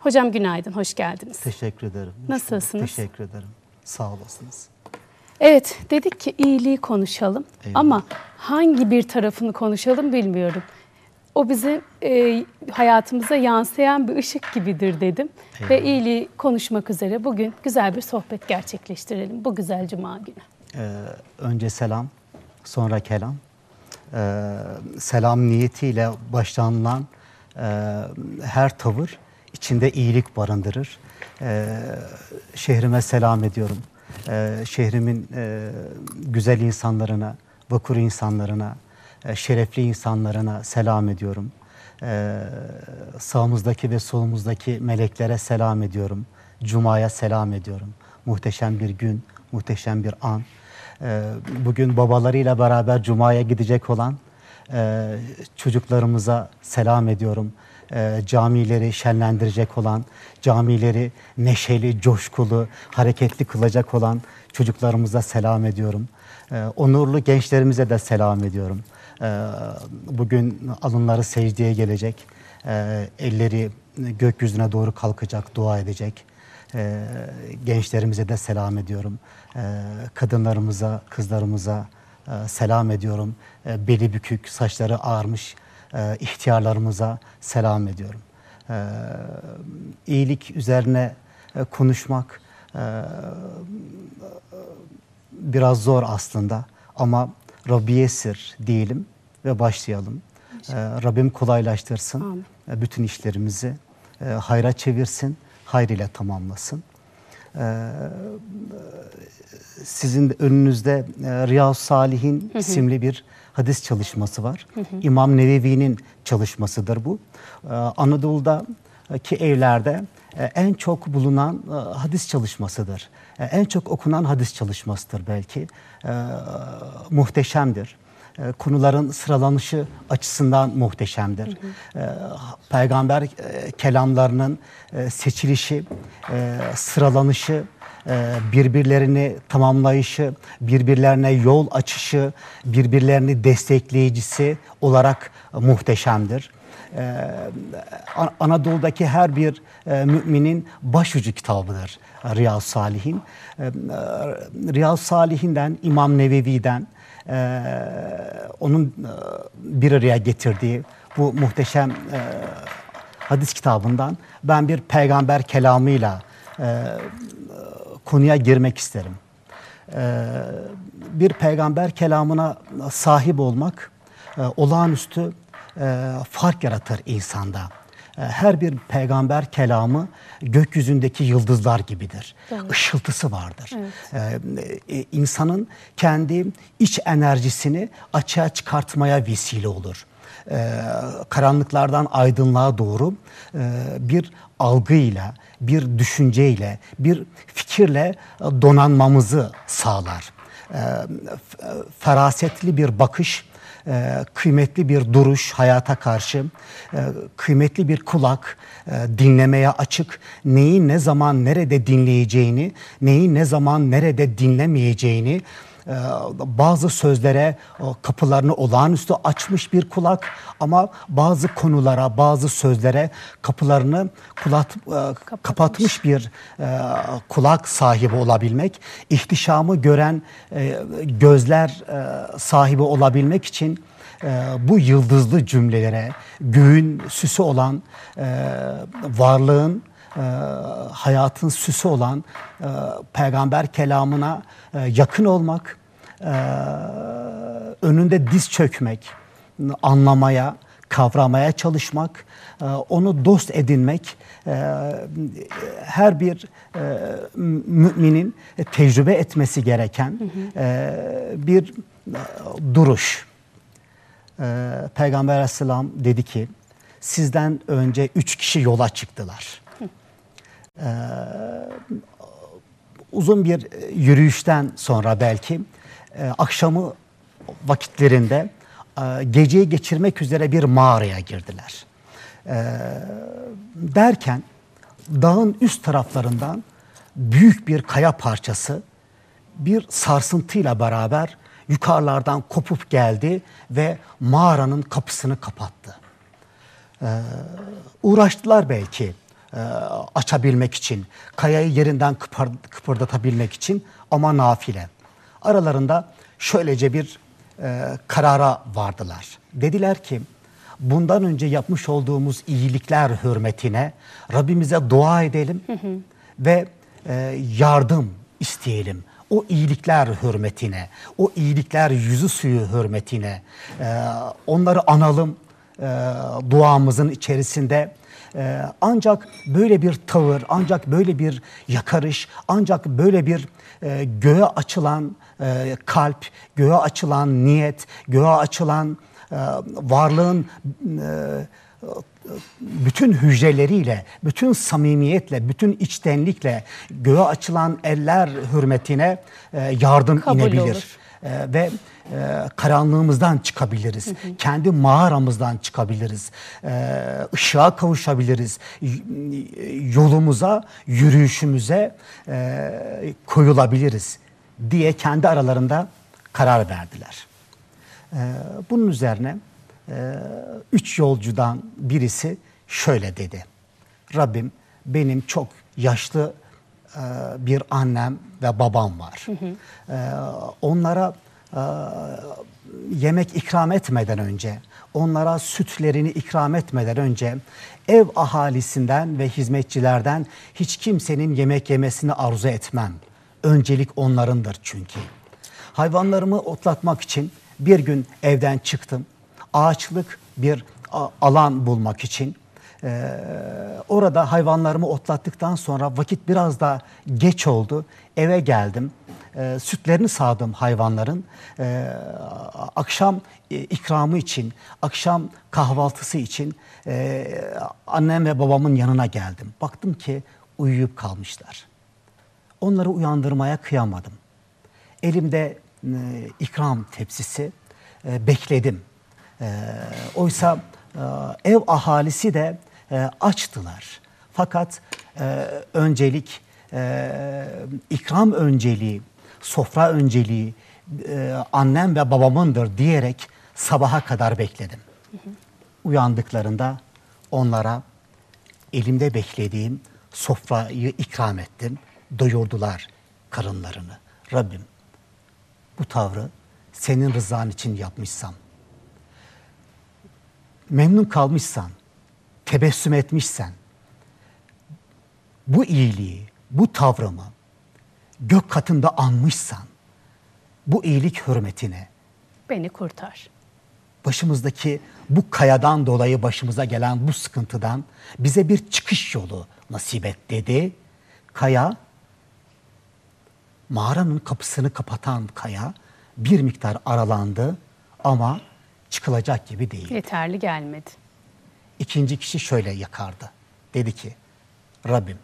Hocam günaydın, hoş geldiniz. Teşekkür ederim. Nasılsınız? Teşekkür ederim. Sağ olasınız. Evet, dedik ki iyiliği konuşalım Eyvallah. ama hangi bir tarafını konuşalım bilmiyorum. O bizim e, hayatımıza yansıyan bir ışık gibidir dedim. Ve Eyvallah. iyiliği konuşmak üzere bugün güzel bir sohbet gerçekleştirelim bu güzel cuma günü. Ee, önce selam, sonra kelam. Ee, selam niyetiyle başlanılan e, her tavır içinde iyilik barındırır. Ee, şehrime selam ediyorum. Ee, şehrimin e, güzel insanlarına, vakur insanlarına, e, şerefli insanlarına selam ediyorum. Ee, sağımızdaki ve solumuzdaki meleklere selam ediyorum. Cuma'ya selam ediyorum. Muhteşem bir gün, muhteşem bir an. Ee, bugün babalarıyla beraber Cuma'ya gidecek olan e, çocuklarımıza selam ediyorum. Ee, camileri şenlendirecek olan, camileri neşeli, coşkulu, hareketli kılacak olan çocuklarımıza selam ediyorum. Ee, onurlu gençlerimize de selam ediyorum. Ee, bugün alınları secdeye gelecek, ee, elleri gökyüzüne doğru kalkacak, dua edecek. Ee, gençlerimize de selam ediyorum. Ee, kadınlarımıza, kızlarımıza e, selam ediyorum. Ee, beli bükük, saçları ağarmış e, ihtiyarlarımıza selam ediyorum. Ee, iyilik üzerine e, konuşmak e, biraz zor aslında ama Rabbi Yesir diyelim ve başlayalım. Ee, Rabbim kolaylaştırsın Amin. e, bütün işlerimizi, e, hayra çevirsin, hayır ile tamamlasın. Ee, sizin de önünüzde e, Riyaz Salihin isimli bir hadis çalışması var. İmam Nevevi'nin çalışmasıdır bu. Ee, Anadolu'daki evlerde e, en çok bulunan e, hadis çalışmasıdır. E, En çok okunan hadis çalışmasıdır belki. E, Muhteşemdir. E, Konuların sıralanışı açısından muhteşemdir. E, Peygamber e, kelamlarının e, seçilişi, e, sıralanışı, e, birbirlerini tamamlayışı, birbirlerine yol açışı, birbirlerini destekleyicisi olarak muhteşemdir. Ee, An- Anadolu'daki her bir e, müminin başucu kitabıdır Riyaz Salihin. Ee, e, Riyaz Salihin'den, İmam Nevevi'den e, onun e, bir araya getirdiği bu muhteşem e, hadis kitabından ben bir peygamber kelamıyla e, konuya girmek isterim. Ee, bir peygamber kelamına sahip olmak e, olağanüstü e, fark yaratır insanda. E, Her bir peygamber kelamı gökyüzündeki yıldızlar gibidir. Işıltısı vardır. E, e, insanın kendi iç enerjisini açığa çıkartmaya vesile olur e, karanlıklardan aydınlığa doğru e, bir algıyla, bir düşünceyle, bir fikirle e, donanmamızı sağlar. E, f- ferasetli bir bakış, e, kıymetli bir duruş hayata karşı, e, kıymetli bir kulak, e, dinlemeye açık, neyi ne zaman nerede dinleyeceğini, neyi ne zaman nerede dinlemeyeceğini, e, bazı sözlere kapılarını olağanüstü açmış bir kulak ama bazı konulara, bazı sözlere kapılarını kulak, e, kapatmış. bir e, kulak sahibi olabilmek, ihtişamı gören e, gözler sahibi olabilmek için bu yıldızlı cümlelere, göğün süsü olan varlığın e, hayatın süsü olan e, peygamber kelamına e, yakın olmak, önünde diz çökmek, anlamaya, kavramaya çalışmak, e, onu dost edinmek e, her bir e, müminin tecrübe etmesi gereken bir duruş. Ee, Peygamber Aleyhisselam dedi ki sizden önce üç kişi yola çıktılar. Ee, uzun bir yürüyüşten sonra belki e, akşamı vakitlerinde e, geceyi geçirmek üzere bir mağaraya girdiler. Ee, derken dağın üst taraflarından büyük bir kaya parçası bir sarsıntıyla beraber yukarılardan kopup geldi ve mağaranın kapısını kapattı. Ee, uğraştılar belki e, açabilmek için, kayayı yerinden kıpır, kıpırdatabilmek için ama nafile. Aralarında şöylece bir e, karara vardılar. Dediler ki bundan önce yapmış olduğumuz iyilikler hürmetine Rabbimize dua edelim hı hı. ve e, yardım isteyelim. O iyilikler hürmetine, o iyilikler yüzü suyu hürmetine e, onları analım e, duamızın içerisinde. E, ancak böyle bir tavır, ancak böyle bir yakarış, ancak böyle bir e, göğe açılan e, kalp, göğe açılan niyet, göğe açılan e, varlığın e, bütün hücreleriyle, bütün samimiyetle, bütün içtenlikle göğe açılan eller hürmetine e, yardım Kabul inebilir. olur. E, ve e, karanlığımızdan çıkabiliriz. Hı hı. Kendi mağaramızdan çıkabiliriz. E, ışığa kavuşabiliriz. Yolumuza, yürüyüşümüze e, koyulabiliriz diye kendi aralarında karar verdiler. E, bunun üzerine e, üç yolcudan birisi şöyle dedi. Rabbim benim çok yaşlı e, bir annem ve babam var. Hı hı. E, onlara e, yemek ikram etmeden önce, onlara sütlerini ikram etmeden önce ev ahalisinden ve hizmetçilerden hiç kimsenin yemek yemesini arzu etmem. Öncelik onlarındır çünkü. Hayvanlarımı otlatmak için bir gün evden çıktım. Ağaçlık bir alan bulmak için ee, orada hayvanlarımı otlattıktan sonra vakit biraz da geç oldu. Eve geldim. Ee, sütlerini sağdım hayvanların. Ee, akşam e, ikramı için, akşam kahvaltısı için e, annem ve babamın yanına geldim. Baktım ki uyuyup kalmışlar. Onları uyandırmaya kıyamadım. Elimde e, ikram tepsisi e, bekledim. E, oysa e, ev ahalisi de e, açtılar. Fakat e, öncelik, e, ikram önceliği, sofra önceliği e, annem ve babamındır diyerek sabaha kadar bekledim. Uyandıklarında onlara elimde beklediğim sofrayı ikram ettim. Doyurdular karınlarını. Rabbim bu tavrı senin rızan için yapmışsam, memnun kalmışsan, tebessüm etmişsen, bu iyiliği, bu tavrımı gök katında anmışsan, bu iyilik hürmetine beni kurtar. Başımızdaki bu kayadan dolayı başımıza gelen bu sıkıntıdan bize bir çıkış yolu nasip et dedi. Kaya, mağaranın kapısını kapatan kaya bir miktar aralandı ama çıkılacak gibi değil. Yeterli gelmedi. İkinci kişi şöyle yakardı. Dedi ki Rabbim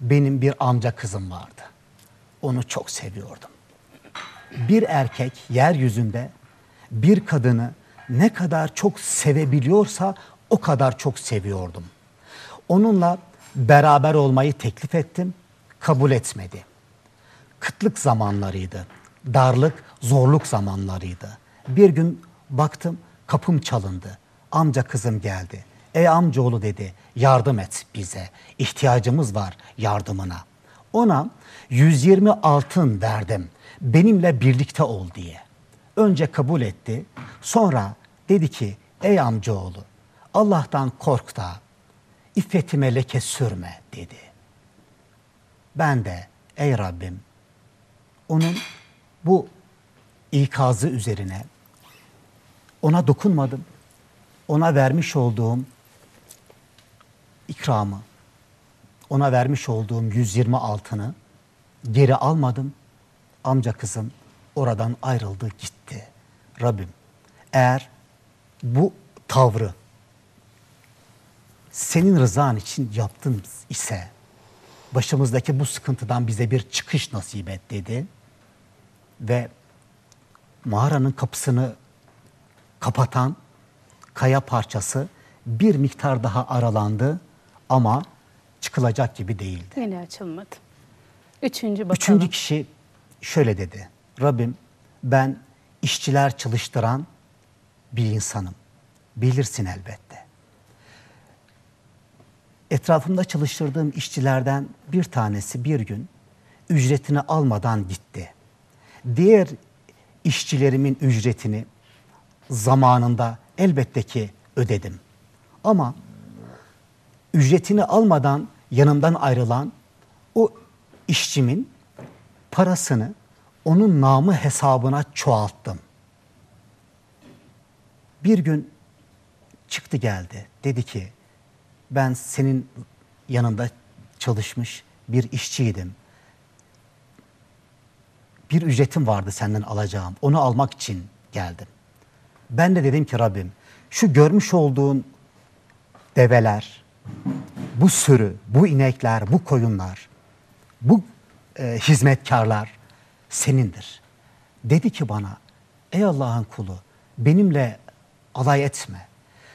benim bir amca kızım vardı. Onu çok seviyordum. Bir erkek yeryüzünde bir kadını ne kadar çok sevebiliyorsa o kadar çok seviyordum. Onunla beraber olmayı teklif ettim, kabul etmedi. Kıtlık zamanlarıydı, darlık, zorluk zamanlarıydı. Bir gün baktım kapım çalındı amca kızım geldi. Ey amcaoğlu dedi yardım et bize. İhtiyacımız var yardımına. Ona 120 altın verdim benimle birlikte ol diye. Önce kabul etti sonra dedi ki ey amcaoğlu Allah'tan kork da iffetime leke sürme dedi. Ben de ey Rabbim onun bu ikazı üzerine ona dokunmadım ona vermiş olduğum ikramı, ona vermiş olduğum 120 altını geri almadım. Amca kızım oradan ayrıldı gitti. Rabbim eğer bu tavrı senin rızan için yaptın ise başımızdaki bu sıkıntıdan bize bir çıkış nasip et dedi. Ve mağaranın kapısını kapatan kaya parçası bir miktar daha aralandı ama çıkılacak gibi değildi. Yine açılmadı. Üçüncü bakalım. Üçüncü kişi şöyle dedi. Rabbim ben işçiler çalıştıran bir insanım. Bilirsin elbette. Etrafımda çalıştırdığım işçilerden bir tanesi bir gün ücretini almadan gitti. Diğer işçilerimin ücretini zamanında elbette ki ödedim. Ama ücretini almadan yanımdan ayrılan o işçimin parasını onun namı hesabına çoğalttım. Bir gün çıktı geldi. Dedi ki ben senin yanında çalışmış bir işçiydim. Bir ücretim vardı senden alacağım. Onu almak için geldim. Ben de dedim ki Rabbim şu görmüş olduğun develer, bu sürü, bu inekler, bu koyunlar, bu e, hizmetkarlar senindir. Dedi ki bana, ey Allah'ın kulu benimle alay etme.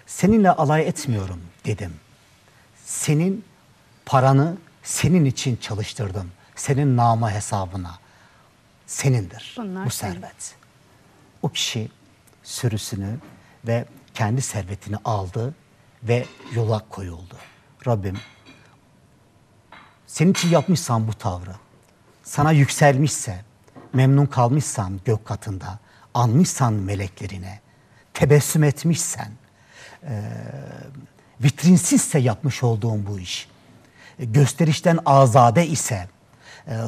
Seninle alay etmiyorum dedim. Senin paranı senin için çalıştırdım. Senin nama hesabına. Senindir Bunlar bu senin. servet. O kişi sürüsünü ve kendi servetini aldı ve yola koyuldu. Rabbim senin için yapmışsam bu tavrı, sana yükselmişse, memnun kalmışsan gök katında, anmışsan meleklerine, tebessüm etmişsen, e, vitrinsizse yapmış olduğum bu iş, gösterişten azade ise,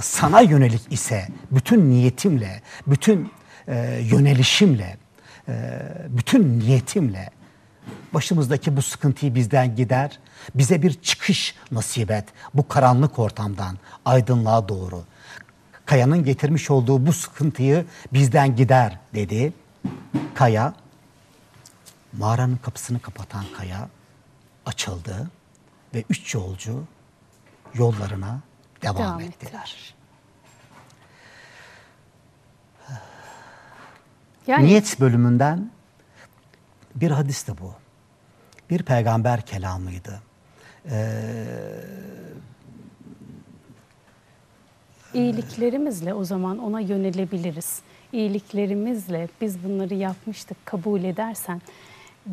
sana yönelik ise, bütün niyetimle, bütün e, yönelişimle, e, bütün niyetimle başımızdaki bu sıkıntıyı bizden gider, bize bir çıkış nasip et bu karanlık ortamdan aydınlığa doğru. Kaya'nın getirmiş olduğu bu sıkıntıyı bizden gider dedi. Kaya, mağaranın kapısını kapatan kaya açıldı ve üç yolcu yollarına devam, Devam ettiler. Yani Niyet bölümünden bir hadis de bu. Bir peygamber kelamıydı. iyiliklerimizle o zaman ona yönelebiliriz. İyiliklerimizle biz bunları yapmıştık kabul edersen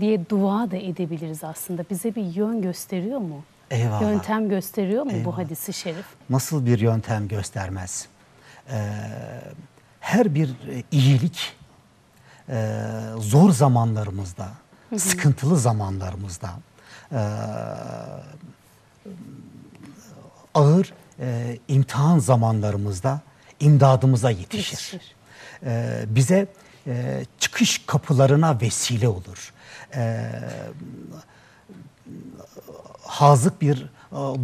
diye dua da edebiliriz aslında. Bize bir yön gösteriyor mu? Eyvallah. Yöntem gösteriyor mu bu Eyvallah. hadisi şerif? Nasıl bir yöntem göstermez? Ee, her bir e, iyilik e, zor zamanlarımızda, sıkıntılı zamanlarımızda, e, ağır e, imtihan zamanlarımızda imdadımıza yetişir. Yetişir. E, bize e, çıkış kapılarına vesile olur. E, hazık bir e,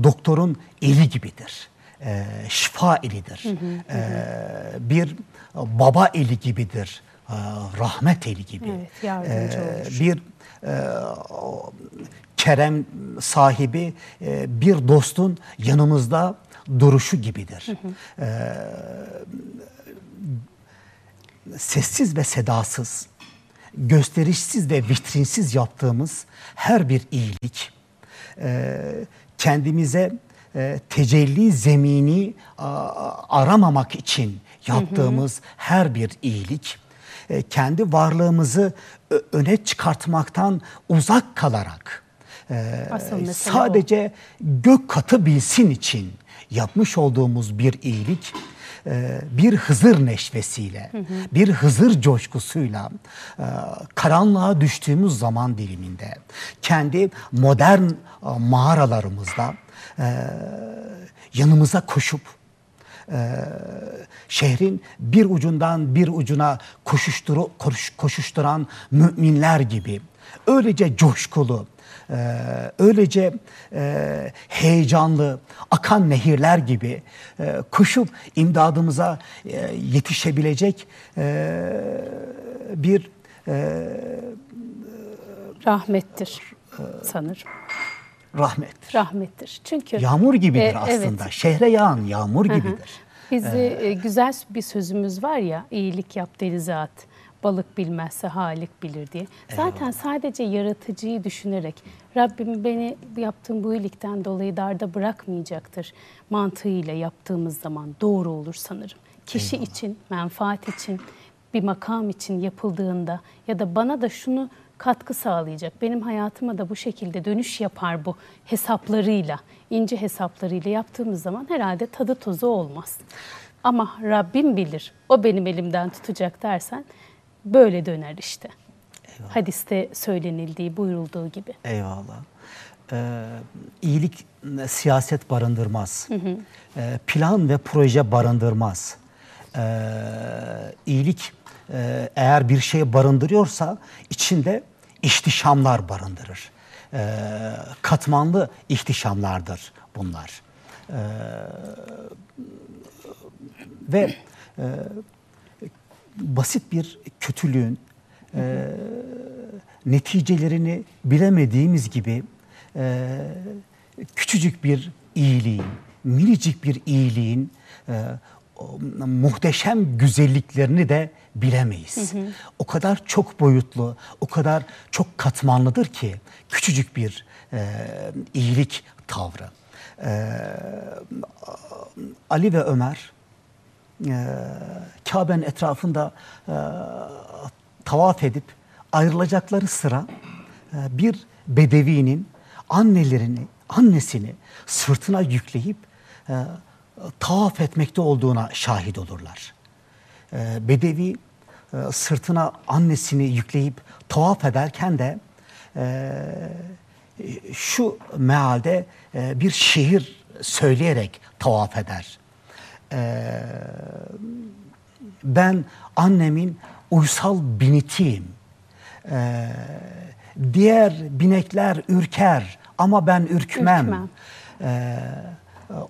doktorun eli gibidir. E, şifa elidir. E, bir baba eli gibidir. E, rahmet eli gibi. Evet, yardımcı E, olur. bir e, kerem sahibi e, bir dostun yanımızda duruşu gibidir. E, sessiz ve sedasız, gösterişsiz ve vitrinsiz yaptığımız her bir iyilik e, kendimize e, tecelli zemini a- aramamak için yaptığımız her bir iyilik e, kendi varlığımızı öne çıkartmaktan uzak kalarak e, sadece gök katı bilsin için yapmış olduğumuz bir iyilik bir Hızır neşvesiyle, bir Hızır coşkusuyla e, karanlığa düştüğümüz zaman diliminde kendi modern e, mağaralarımızda e, yanımıza koşup e, şehrin bir ucundan bir ucuna koşuşturu, koş- koşuşturan müminler gibi öylece coşkulu, e, öylece e, heyecanlı, akan nehirler gibi e, koşup imdadımıza e, yetişebilecek e, bir Rahmettir sanırım. rahmettir. Rahmettir. Çünkü Yağmur gibidir E, aslında. Evet. Şehre yağan yağmur gibidir. Bizi e, güzel bir sözümüz var ya iyilik yap deli zat. Balık bilmezse halik bilir diye. Zaten sadece yaratıcıyı düşünerek Rabbim beni yaptığım bu iyilikten dolayı darda bırakmayacaktır mantığıyla yaptığımız zaman doğru olur sanırım. Kişi için, menfaat için, bir makam için yapıldığında ya da bana da şunu katkı sağlayacak. Benim hayatıma da bu şekilde dönüş yapar bu hesaplarıyla, ince hesaplarıyla yaptığımız zaman herhalde tadı tuzu olmaz. Ama Rabbim bilir, o benim elimden tutacak dersen böyle döner işte. Hadiste söylenildiği, buyurulduğu gibi. Eyvallah. Ee, iyilik e, siyaset barındırmaz. Ee, plan ve proje barındırmaz. Ee, iyilik e, eğer bir şey barındırıyorsa içinde ihtişamlar barındırır. Ee, katmanlı ihtişamlardır bunlar. Ee, ve e, basit bir kötülüğün e, neticelerini bilemediğimiz gibi e, küçücük bir iyiliğin, minicik bir iyiliğin e, o muhteşem güzelliklerini de bilemeyiz. O kadar çok boyutlu, o kadar çok katmanlıdır ki küçücük bir e, iyilik tavrı. E, Ali ve Ömer e, Kabe'nin etrafında e, tavaf edip ayrılacakları sıra e, bir bedevinin annelerini, annesini sırtına yükleyip e, tavaf etmekte olduğuna şahit olurlar. E, bedevi e, sırtına annesini yükleyip tavaf ederken de e, şu mealde e, bir şiir söyleyerek tavaf eder. E, ben annemin uysal binitiyim. Ee, diğer binekler ürker ama ben ürkmem. Ürkmem. Ee,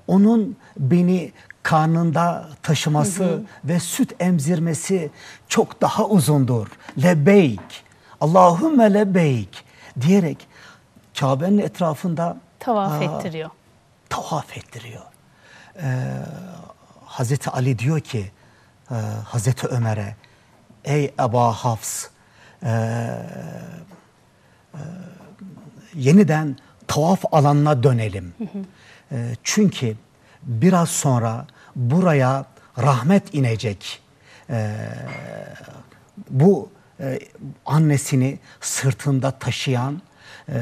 onun beni karnında taşıması ve süt emzirmesi çok daha uzundur. Lebeyk, Allahümme lebeyk diyerek Kabe'nin etrafında Tavaf aa, ettiriyor. tavaf ettiriyor. Ee, Hazreti Ali diyor ki e, Hazreti Ömer'e ey Eba Hafs e, e, yeniden tavaf alanına dönelim. E, çünkü biraz sonra buraya rahmet inecek. E, bu e, annesini sırtında taşıyan e,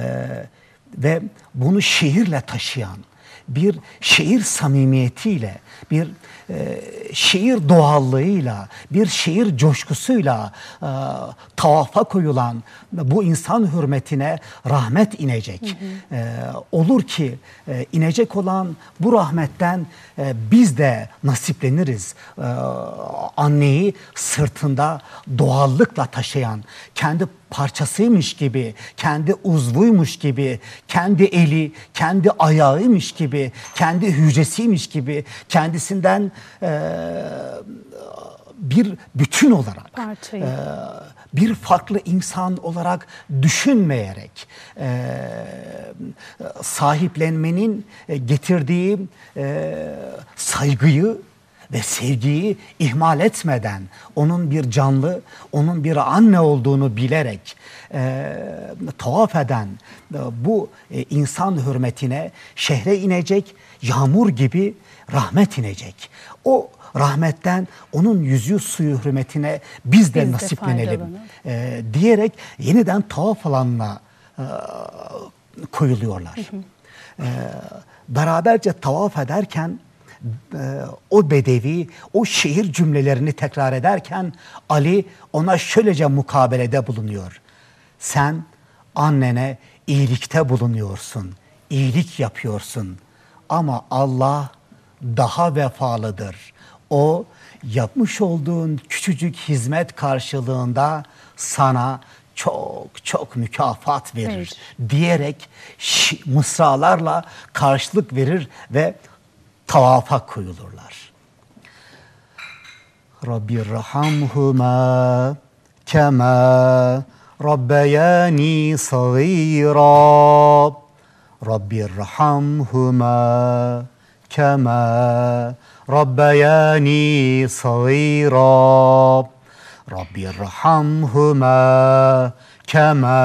ve bunu şehirle taşıyan bir şehir samimiyetiyle, bir e, doğallığıyla, bir şehir coşkusuyla e, tavafa koyulan bu insan hürmetine rahmet inecek. Hı hı. E, olur ki e, inecek olan bu rahmetten e, biz de nasipleniriz. E, anneyi sırtında doğallıkla taşıyan, kendi parçasıymış gibi, kendi uzvuymuş gibi, kendi eli, kendi ayağıymış gibi, kendi hücresiymiş gibi, kendisinden e, bir bütün olarak, Parçayı. e, bir farklı insan olarak düşünmeyerek e, sahiplenmenin getirdiği e, saygıyı ve sevgiyi ihmal etmeden onun bir canlı, onun bir anne olduğunu bilerek e, tavaf eden e, bu e, insan hürmetine şehre inecek yağmur gibi rahmet inecek. O rahmetten onun yüzü suyu hürmetine biz de Biz de nasiplenelim faydalanalım. e, diyerek yeniden tavaf alanına e, koyuluyorlar. E, beraberce tavaf ederken o bedevi, o şehir cümlelerini tekrar ederken Ali ona şöylece mukabelede bulunuyor. Sen annene iyilikte bulunuyorsun, iyilik yapıyorsun ama Allah daha vefalıdır. O yapmış olduğun küçücük hizmet karşılığında sana çok çok mükafat verir Verir. diyerek mısralarla karşılık verir ve tavafa koyulurlar. Rabbirhamhuma kema rabbayani sagira. Rabbirhamhuma kema rabbayani sagira. Rabbirhamhuma kema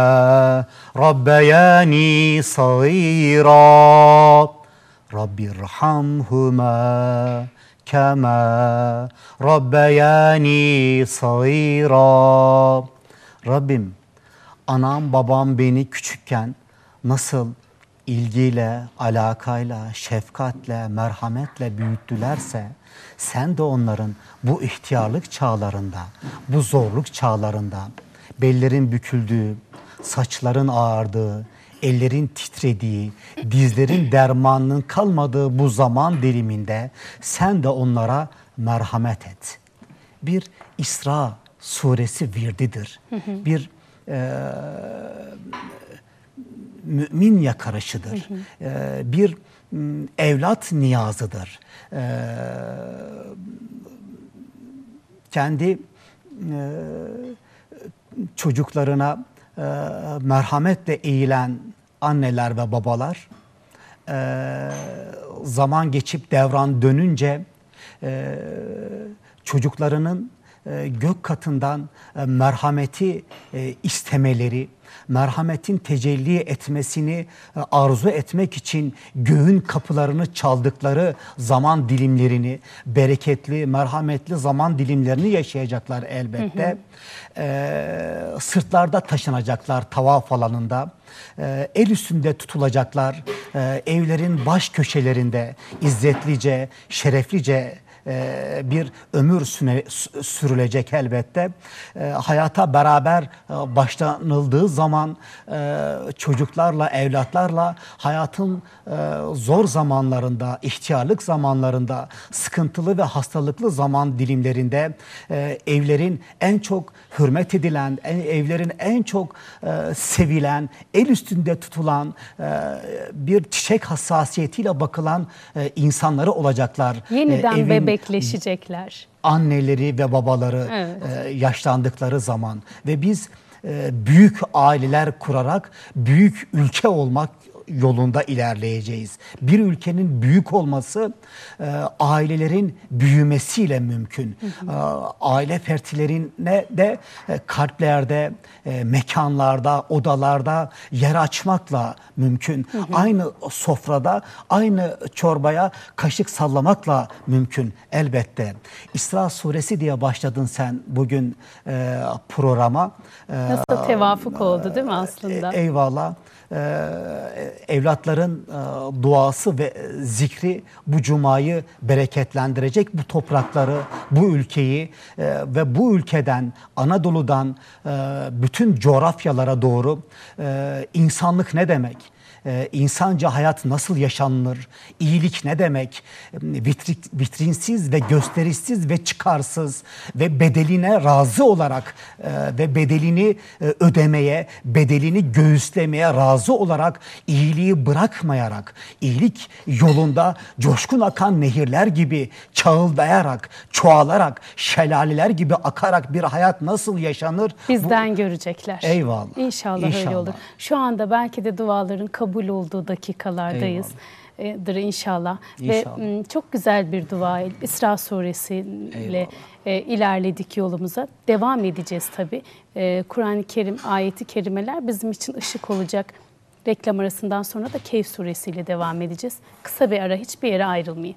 rabbayani sagira Rabbi irhamhuma kema rabbayani sagira. Rabbim anam babam beni küçükken nasıl ilgiyle, alakayla, şefkatle, merhametle büyüttülerse sen de onların bu ihtiyarlık çağlarında, bu zorluk çağlarında bellerin büküldüğü, saçların ağardığı, ellerin titrediği, dizlerin dermanının kalmadığı bu zaman diliminde sen de onlara merhamet et. Bir İsra suresi virdidir. Bir e, mümin yakarışıdır. E, bir evlat niyazıdır. E, kendi e, çocuklarına e, merhametle eğilen anneler ve babalar e, zaman geçip devran dönünce e, çocuklarının e, gök katından e, merhameti e, istemeleri, merhametin tecelli etmesini e, arzu etmek için göğün kapılarını çaldıkları zaman dilimlerini, bereketli, merhametli zaman dilimlerini yaşayacaklar elbette. E, sırtlarda taşınacaklar tavaf alanında. E, el üstünde tutulacaklar. Evlerin baş köşelerinde izzetlice, şereflice e, bir ömür süne, sürülecek elbette. E, hayata beraber e, başlanıldığı zaman çocuklarla, evlatlarla hayatın zor zamanlarında, ihtiyarlık zamanlarında, sıkıntılı ve hastalıklı zaman dilimlerinde evlerin en çok hürmet edilen, evlerin en çok sevilen, el üstünde tutulan bir çiçek hassasiyetiyle bakılan insanları olacaklar. Yeniden Evin, bebek bekleşecekler. Anneleri ve babaları evet. e, yaşlandıkları zaman ve biz e, büyük aileler kurarak büyük ülke olmak yolunda ilerleyeceğiz. Bir ülkenin büyük olması e, ailelerin büyümesiyle mümkün. Hı hı. E, aile fertlerine de e, kalplerde, e, mekanlarda, odalarda yer açmakla mümkün. Hı hı. Aynı sofrada, aynı çorbaya kaşık sallamakla mümkün elbette. İsra suresi diye başladın sen bugün e, programa. E, Nasıl tevafuk oldu değil mi aslında? E, eyvallah. Ee, evlatların e, duası ve zikri bu cumayı bereketlendirecek. Bu toprakları, bu ülkeyi e, ve bu ülkeden, Anadolu'dan e, bütün coğrafyalara doğru insanlık ne demek? E, insanca hayat nasıl yaşanılır, iyilik ne demek, Vitri, vitrinsiz ve gösterişsiz ve çıkarsız ve bedeline razı olarak e, ve bedelini e, ödemeye, bedelini göğüslemeye razı olarak iyiliği bırakmayarak, iyilik yolunda coşkun akan nehirler gibi çağıldayarak, çoğalarak, şelaleler gibi akarak bir hayat nasıl yaşanır? Bizden Bu, görecekler. Eyvallah. İnşallah, İnşallah öyle olur. Şu anda belki de duaların kabul kabul olduğu dakikalardayız. Dır inşallah. inşallah. Ve çok güzel bir dua İsra suresiyle e, ilerledik yolumuza. Devam edeceğiz tabii. E, Kur'an-ı Kerim ayeti kerimeler bizim için ışık olacak. Reklam arasından sonra da Keyf suresiyle devam edeceğiz. Kısa bir ara hiçbir yere ayrılmayın.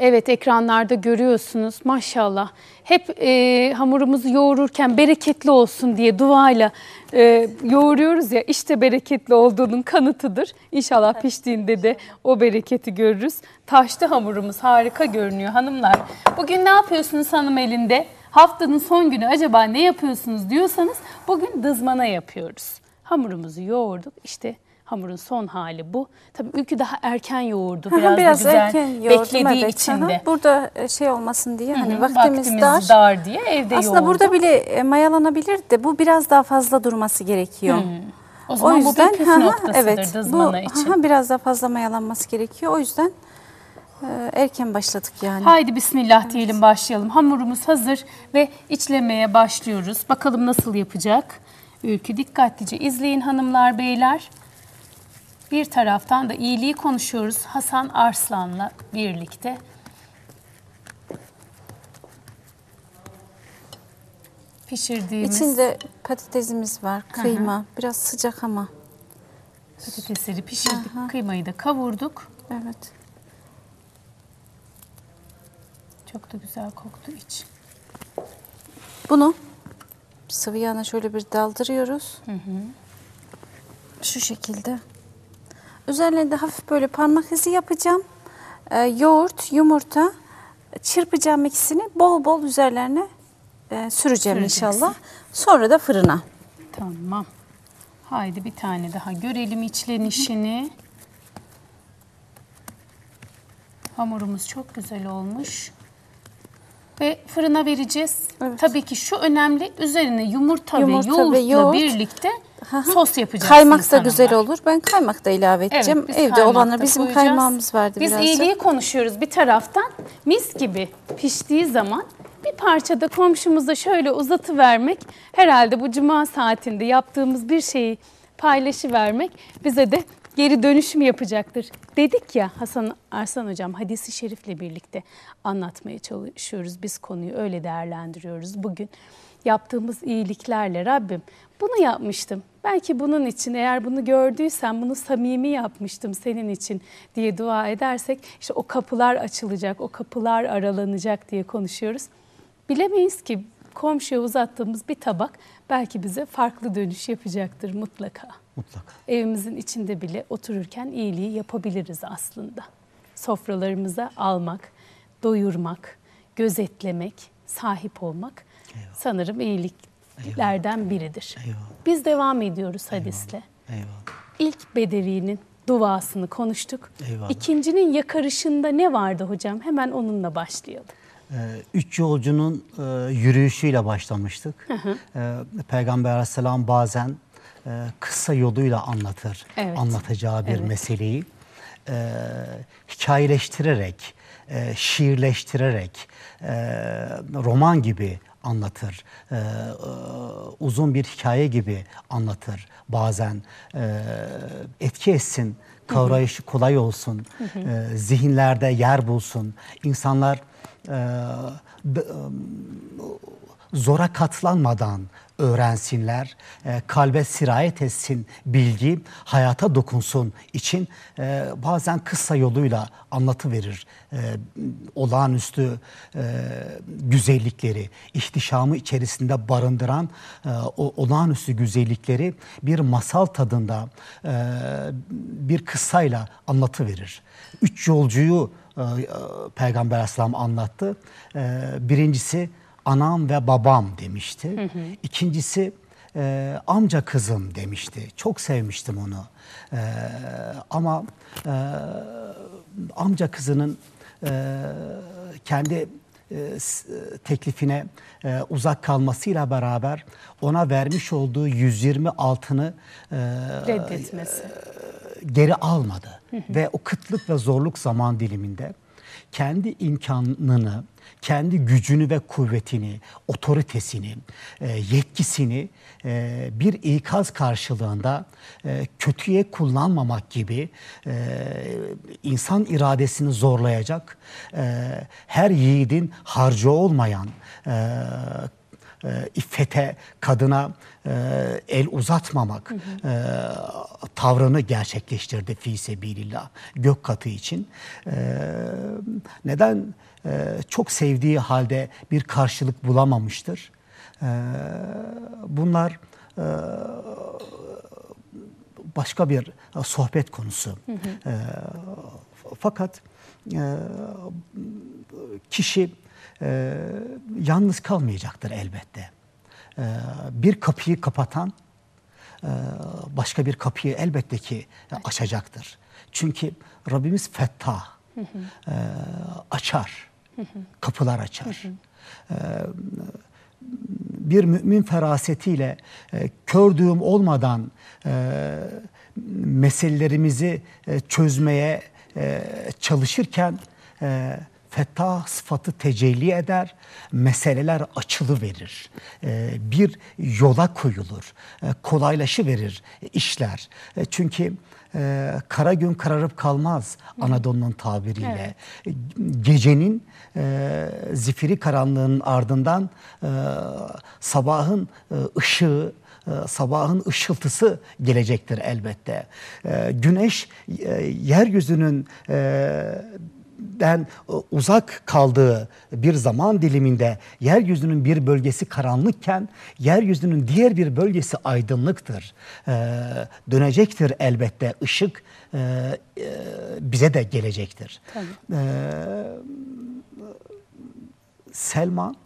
Evet ekranlarda görüyorsunuz maşallah. Hep e, hamurumuzu yoğururken bereketli olsun diye duayla e, yoğuruyoruz ya işte bereketli olduğunun kanıtıdır. İnşallah piştiğinde de o bereketi görürüz. Taşlı hamurumuz harika görünüyor hanımlar. Bugün ne yapıyorsunuz hanım elinde? Haftanın son günü acaba ne yapıyorsunuz diyorsanız bugün dızmana yapıyoruz. Hamurumuzu yoğurduk işte Hamurun son hali bu. Tabii ülkü daha erken yoğurdu. Biraz, biraz güzel erken beklediği evet. içinde. Burada e, şey olmasın diye hani vaktimiz, vaktimiz dar. dar diye evde Aslında yoğurduk. burada bile e, mayalanabilir de bu biraz daha fazla durması gerekiyor. Hı. O zaman o yüzden, bu bir ha, noktasıdır evet, bu, için. Ha, biraz daha fazla mayalanması gerekiyor. O yüzden e, erken başladık yani. Haydi bismillah evet. diyelim başlayalım. Hamurumuz hazır ve içlemeye başlıyoruz. Bakalım nasıl yapacak? Ülkü dikkatlice izleyin hanımlar beyler. Bir taraftan da iyiliği konuşuyoruz Hasan Arslan'la birlikte. Pişirdiğimiz İçinde patatesimiz var, kıyma. Hı hı. Biraz sıcak ama. Patatesleri pişirdik, Aha. kıymayı da kavurduk. Evet. Çok da güzel koktu iç. Bunu sıvı yağına şöyle bir daldırıyoruz. Hı hı. Şu şekilde. Üzerine de hafif böyle parmak izi yapacağım. Ee, yoğurt, yumurta çırpacağım ikisini bol bol üzerlerine e, süreceğim inşallah. Sonra da fırına. Tamam. Haydi bir tane daha görelim içlenişini. Hamurumuz çok güzel olmuş. Ve fırına vereceğiz. Evet. Tabii ki şu önemli üzerine yumurta, Yumurta ve yoğurtla ve yoğurt. birlikte Hı. sos yapacaksınız Kaymak da güzel olur. Ben kaymak da ilave edeceğim. biz Evde kaymak da bizim koyacağız. kaymağımız vardı Biz birazcık. iyiliği konuşuyoruz bir taraftan. Mis gibi piştiği zaman bir parça da komşumuza şöyle uzatı vermek herhalde bu cuma saatinde yaptığımız bir şeyi paylaşı vermek bize de geri dönüşüm yapacaktır. Dedik ya Hasan Arslan hocam hadisi şerifle birlikte anlatmaya çalışıyoruz. Biz konuyu öyle değerlendiriyoruz bugün. Yaptığımız iyiliklerle Rabbim bunu yapmıştım. Belki bunun için eğer bunu gördüysen bunu samimi yapmıştım senin için diye dua edersek işte o kapılar açılacak, o kapılar aralanacak diye konuşuyoruz. Bilemeyiz ki komşuya uzattığımız bir tabak belki bize farklı dönüş yapacaktır mutlaka. Mutlaka. Evimizin içinde bile otururken iyiliği yapabiliriz aslında. Sofralarımıza almak, doyurmak, gözetlemek, sahip olmak sanırım iyiliklerden biridir. Eyvallah. Biz devam ediyoruz hadisle. Eyvallah. İlk Bederi'nin duasını konuştuk. Eyvallah. İkincinin yakarışında ne vardı hocam? Hemen onunla başlayalım. Ee, Üç yolcunun e, yürüyüşüyle başlamıştık. Ee, Peygamber Aleyhisselam bazen e, kısa yoluyla anlatır, Evet. anlatacağı bir Evet. meseleyi. Ee, hikayeleştirerek, e, şiirleştirerek, roman gibi anlatır. Ee, uzun bir hikaye gibi anlatır bazen. Ee, etki etsin, kavrayışı kolay olsun, e, zihinlerde yer bulsun. İnsanlar zora katlanmadan öğrensinler, e, kalbe sirayet etsin bilgi, hayata dokunsun için e, bazen kısa yoluyla anlatı verir. Olağanüstü güzellikleri, ihtişamı içerisinde barındıran olağanüstü güzellikleri bir masal tadında bir kıssayla anlatı verir. Üç yolcuyu Peygamber Aleyhisselam anlattı. E, birincisi anam ve babam demişti. İkincisi e, amca kızım demişti. Çok sevmiştim onu. E, ama e, amca kızının e, kendi e, e, teklifine e, uzak kalmasıyla beraber ona vermiş olduğu 120 altını e, Reddetmesi. Geri almadı. Ve o kıtlık ve zorluk zaman diliminde kendi imkanını, kendi gücünü ve kuvvetini, otoritesini, e, yetkisini e, bir ikaz karşılığında e, kötüye kullanmamak gibi insan iradesini zorlayacak, her yiğidin harcı olmayan, e, iffete, kadına e, el uzatmamak e, tavrını gerçekleştirdi fi sebilillah gök katı için. E, neden? E, çok sevdiği halde bir karşılık bulamamıştır. E, bunlar e, başka bir sohbet konusu. E, fakat e, kişi e, yalnız kalmayacaktır elbette. E, bir kapıyı kapatan e, başka bir kapıyı elbette ki açacaktır. Çünkü Rabbimiz fettah, e, açar, kapılar açar. E, bir mümin ferasetiyle e, kördüğüm olmadan e, meselelerimizi e, çözmeye e, çalışırken e, fettah sıfatı tecelli eder, meseleler açılı verir, e, bir yola koyulur, e, kolaylaşı verir işler. E, çünkü e, kara gün kararıp kalmaz Anadolu'nun tabiriyle. Gecenin e, zifiri karanlığın ardından e, sabahın e, ışığı, sabahın ışıltısı gelecektir elbette. Güneş yeryüzünün den e, uzak kaldığı bir zaman diliminde yeryüzünün bir bölgesi karanlıkken yeryüzünün diğer bir bölgesi aydınlıktır. Ee, dönecektir elbette ışık e, e, bize de gelecektir. Ee, Selman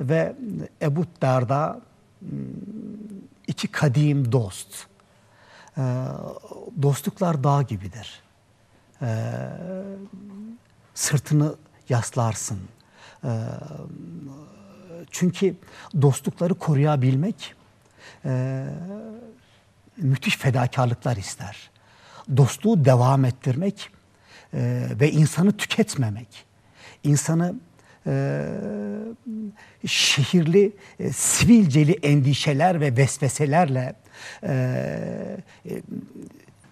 ve Ebu Derda hmm, iki kadim dost. Ee, dostluklar dağ gibidir. Ee, sırtını yaslarsın. Ee, çünkü dostlukları koruyabilmek e, müthiş fedakarlıklar ister. Dostluğu devam ettirmek e, ve insanı tüketmemek, insanı e, şehirli, e, sivilceli endişeler ve vesveselerle e, e,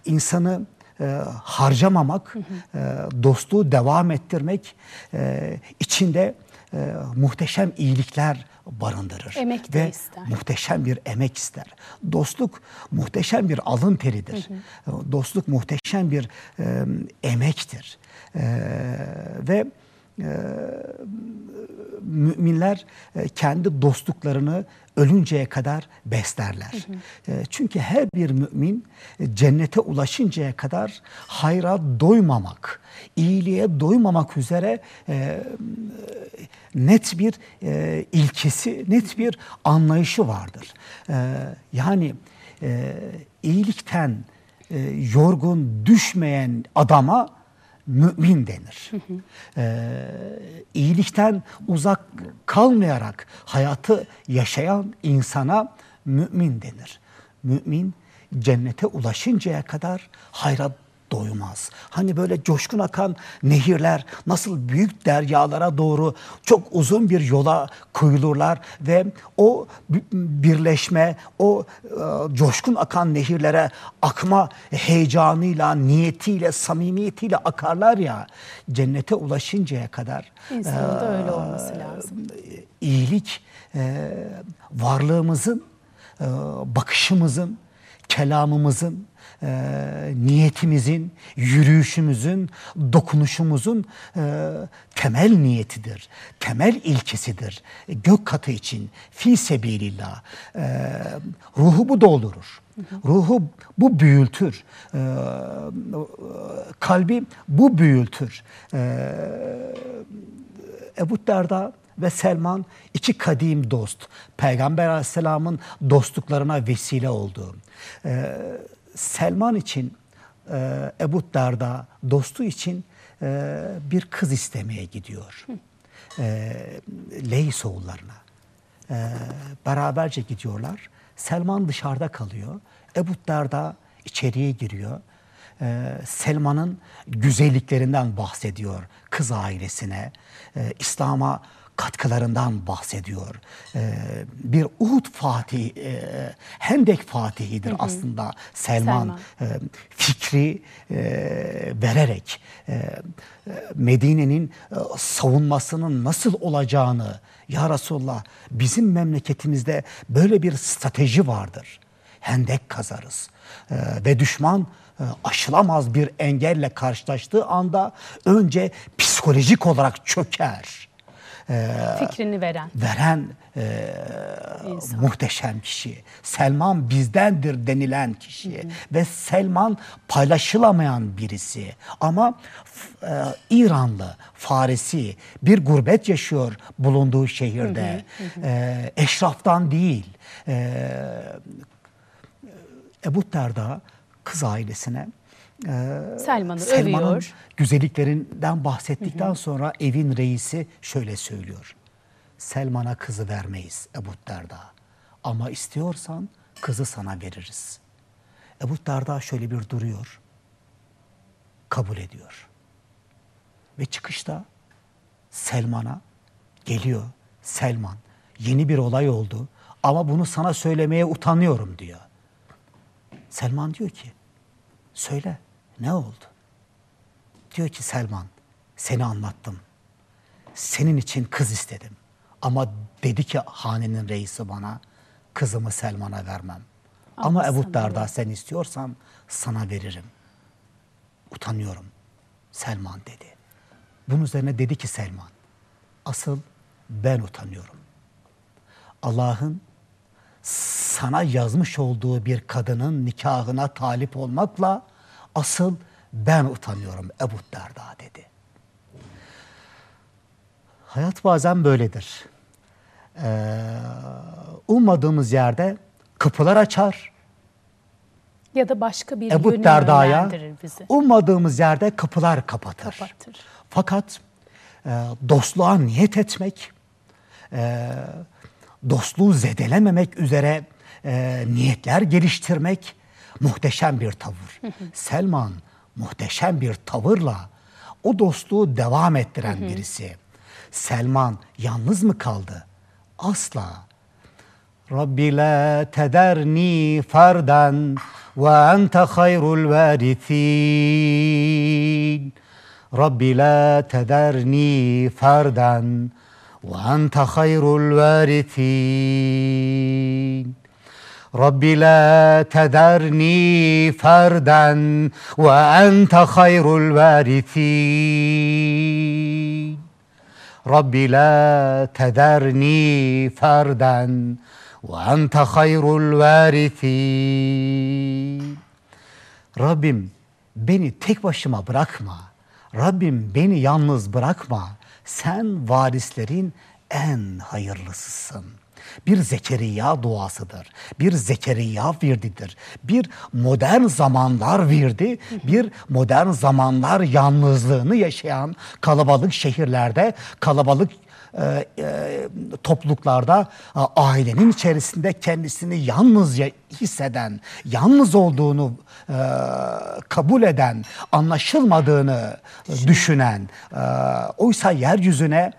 insanı e, harcamamak, E, dostluğu devam ettirmek e, içinde e, muhteşem iyilikler barındırır. Emek Ve ister. muhteşem bir emek ister. Dostluk muhteşem bir alın teridir. Dostluk muhteşem bir e, emektir. E, ve e, müminler e, kendi dostluklarını ölünceye kadar beslerler. E, Çünkü her bir mümin e, cennete ulaşıncaya kadar hayra doymamak, iyiliğe doymamak üzere e, net bir e, ilkesi, net bir anlayışı vardır. E, yani e, iyilikten e, yorgun düşmeyen adama mümin denir. Ee, iyilikten uzak kalmayarak hayatı yaşayan insana mümin denir. Mümin cennete ulaşıncaya kadar hayra doymaz. Hani böyle coşkun akan nehirler nasıl büyük deryalara doğru çok uzun bir yola koyulurlar ve o birleşme, o e, coşkun akan nehirlere akma heyecanıyla, niyetiyle, samimiyetiyle akarlar ya cennete ulaşıncaya kadar. İnsanın da e, öyle olması lazım. iyilik e, varlığımızın, e, bakışımızın, kelamımızın, e, niyetimizin, yürüyüşümüzün, dokunuşumuzun e, temel niyetidir, temel ilkesidir. Gök katı için fi sebilillah e, ruhu bu doldurur. Ruhu bu büyültür. E, kalbi bu büyültür. E, Ebu Derda ve Selman iki kadim dost. Peygamber Aleyhisselam'ın dostluklarına vesile oldu. Selman için e, Ebu Derda dostu için e, bir kız istemeye gidiyor. E, Leys oğullarına. E, beraberce gidiyorlar. Selman dışarıda kalıyor. Ebu Derda içeriye giriyor. Ee, Selman'ın güzelliklerinden bahsediyor kız ailesine. Ee, İslam'a katkılarından bahsediyor. Ee, bir Uhud Fatih, e, Hendek Fatihidir aslında Selman. Selman. Ee, fikri e, vererek e, Medine'nin e, savunmasının nasıl olacağını ya Resulallah bizim memleketimizde böyle bir strateji vardır. Hendek kazarız Ee, ve düşman e, aşılamaz bir engelle karşılaştığı anda önce psikolojik olarak çöker. Fikrini veren. Veren e, İnsan. muhteşem kişi. Selman bizdendir denilen kişi. Ve Selman paylaşılamayan birisi. Ama e, İranlı, Farisi bir gurbet yaşıyor bulunduğu şehirde. E, eşraftan değil. E, Ebu Derda kız ailesine e, Selman'ı Selman'ın övüyor. güzelliklerinden bahsettikten sonra evin reisi şöyle söylüyor. Selman'a kızı vermeyiz Ebu Derda. Ama istiyorsan kızı sana veririz. Ebu Derda şöyle bir duruyor. Kabul ediyor. Ve çıkışta Selman'a geliyor. Selman yeni bir olay oldu ama bunu sana söylemeye utanıyorum diyor. Selman diyor ki Söyle ne oldu? Diyor ki Selman seni anlattım. Senin için kız istedim. Ama dedi ki hanenin reisi bana kızımı Selman'a vermem. Ama Allah Ebu Derda sen istiyorsan sana veririm. Utanıyorum. Selman dedi. Bunun üzerine dedi ki Selman asıl ben utanıyorum. Allah'ın sana yazmış olduğu bir kadının nikahına talip olmakla asıl ben utanıyorum Ebu Derda dedi. Hayat bazen böyledir. Ee, ummadığımız yerde kapılar açar. Ya da başka bir Ebu Derda'ya ummadığımız yerde kapılar kapatır. Kapatır. Fakat e, dostluğa niyet etmek, e, dostluğu zedelememek üzere e, niyetler geliştirmek muhteşem bir tavır. Selman muhteşem bir tavırla o dostluğu devam ettiren birisi. Selman yalnız mı kaldı? Asla. Rabbi la tederni ferden ve ente hayrul varithin. Rabbi la tederni ferden ve ente hayrul varithin. Rabbi la tederni ferden ve ente hayrul varithin. Rabbi la tederni ferden ve ente hayrul varithin. Rabbim beni tek başıma bırakma. Rabbim beni yalnız bırakma. Sen varislerin en hayırlısısın. Bir Zekeriya duasıdır. Bir Zekeriya virdidir. Bir modern zamanlar virdi. Bir modern zamanlar yalnızlığını yaşayan kalabalık şehirlerde, kalabalık e, e, topluluklarda e, ailenin içerisinde kendisini yalnız ya- hisseden, yalnız olduğunu e, kabul eden, anlaşılmadığını e, düşünen, e, oysa yeryüzüne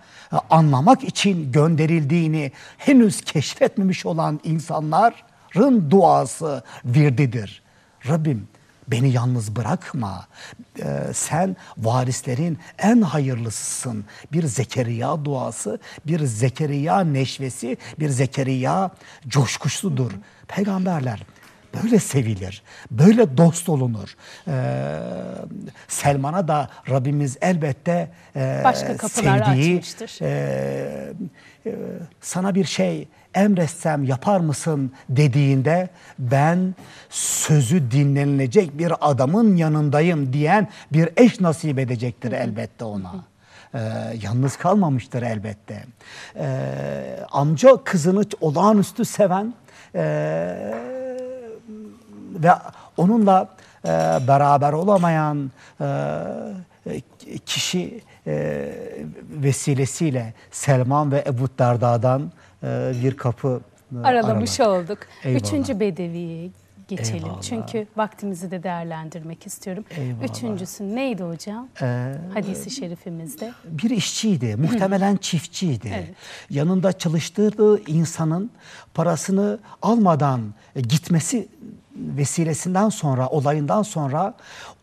anlamak için gönderildiğini henüz keşfetmemiş olan insanların duası virdidir. Rabbim Beni yalnız bırakma. Ee, sen varislerin en hayırlısısın. Bir Zekeriya duası, bir Zekeriya neşvesi, bir Zekeriya coşkusudur. Peygamberler böyle sevilir, böyle dost olunur. Ee, Selman'a da Rabbimiz elbette e, Başka kapılar sevdiği, açmıştır. e, e, sana bir şey emretsem yapar mısın dediğinde ben sözü dinlenilecek bir adamın yanındayım diyen bir eş nasip edecektir elbette ona. Ee, yalnız kalmamıştır elbette. Ee, amca kızını olağanüstü seven ee, ve onunla e, beraber olamayan e, kişi e, vesilesiyle Selman ve Ebu Derda'dan e, bir kapı e, Aralamış araladı. olduk. Eyvallah. Üçüncü bedeviye geçelim. Eyvallah. Çünkü vaktimizi de değerlendirmek istiyorum. Eyvallah. Üçüncüsü neydi hocam? Ee, Hadisi şerifimizde. bir işçiydi, muhtemelen çiftçiydi. Evet. Yanında çalıştırdığı insanın parasını almadan gitmesi vesilesinden sonra, olayından sonra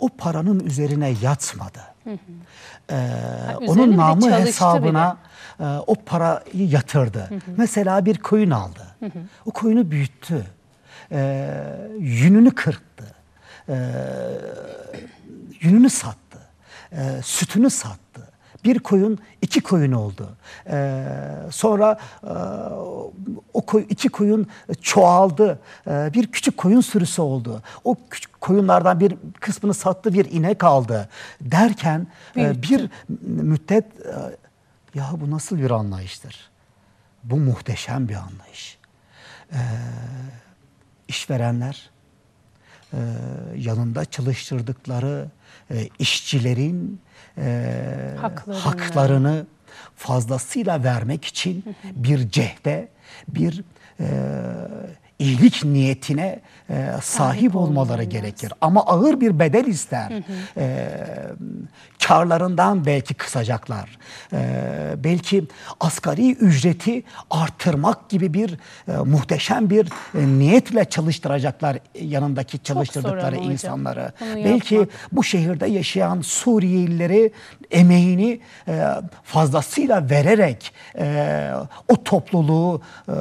o paranın üzerine yatmadı. Ee, onun namı hesabına e, o parayı yatırdı. Mesela bir koyun aldı. O koyunu büyüttü. Ee, yününü kırptı. Ee, yününü sattı. Ee, sütünü sattı. Bir koyun iki koyun oldu. Ee, sonra e, o koy, iki koyun çoğaldı. Ee, bir küçük koyun sürüsü oldu. O küçük koyunlardan bir kısmını sattı, bir inek aldı. Derken e, bir müddet e, ya bu nasıl bir anlayıştır? Bu muhteşem bir anlayış. Ee, işverenler e, yanında çalıştırdıkları e, işçilerin e, Haklarını. haklarını fazlasıyla vermek için bir cehde, bir e, iyilik niyetine e, sahip olmaları gerekir. Ama ağır bir bedel ister. E, karlarından belki kısacaklar. E, belki asgari ücreti artırmak gibi bir e, muhteşem bir e, niyetle çalıştıracaklar yanındaki çalıştırdıkları insanları. Belki yapmak. bu şehirde yaşayan Suriyelileri emeğini e, fazlasıyla vererek e, o topluluğu e,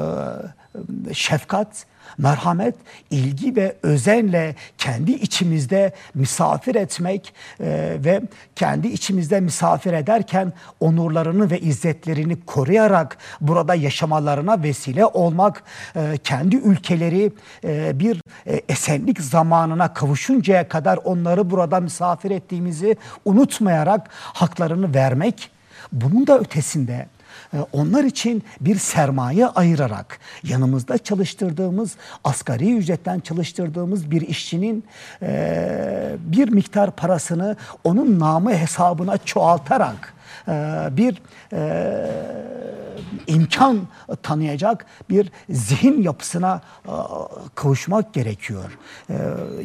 şefkat, merhamet, ilgi ve özenle kendi içimizde misafir etmek e, ve kendi içimizde misafir ederken onurlarını ve izzetlerini koruyarak burada yaşamalarına vesile olmak, e, kendi ülkeleri e, bir esenlik zamanına kavuşuncaya kadar onları burada misafir ettiğimizi unutmayarak haklarını vermek, bunun da ötesinde onlar için bir sermaye ayırarak yanımızda çalıştırdığımız asgari ücretten çalıştırdığımız bir işçinin e, bir miktar parasını onun namı hesabına çoğaltarak e, bir imkan tanıyacak bir zihin yapısına e, kavuşmak gerekiyor. E,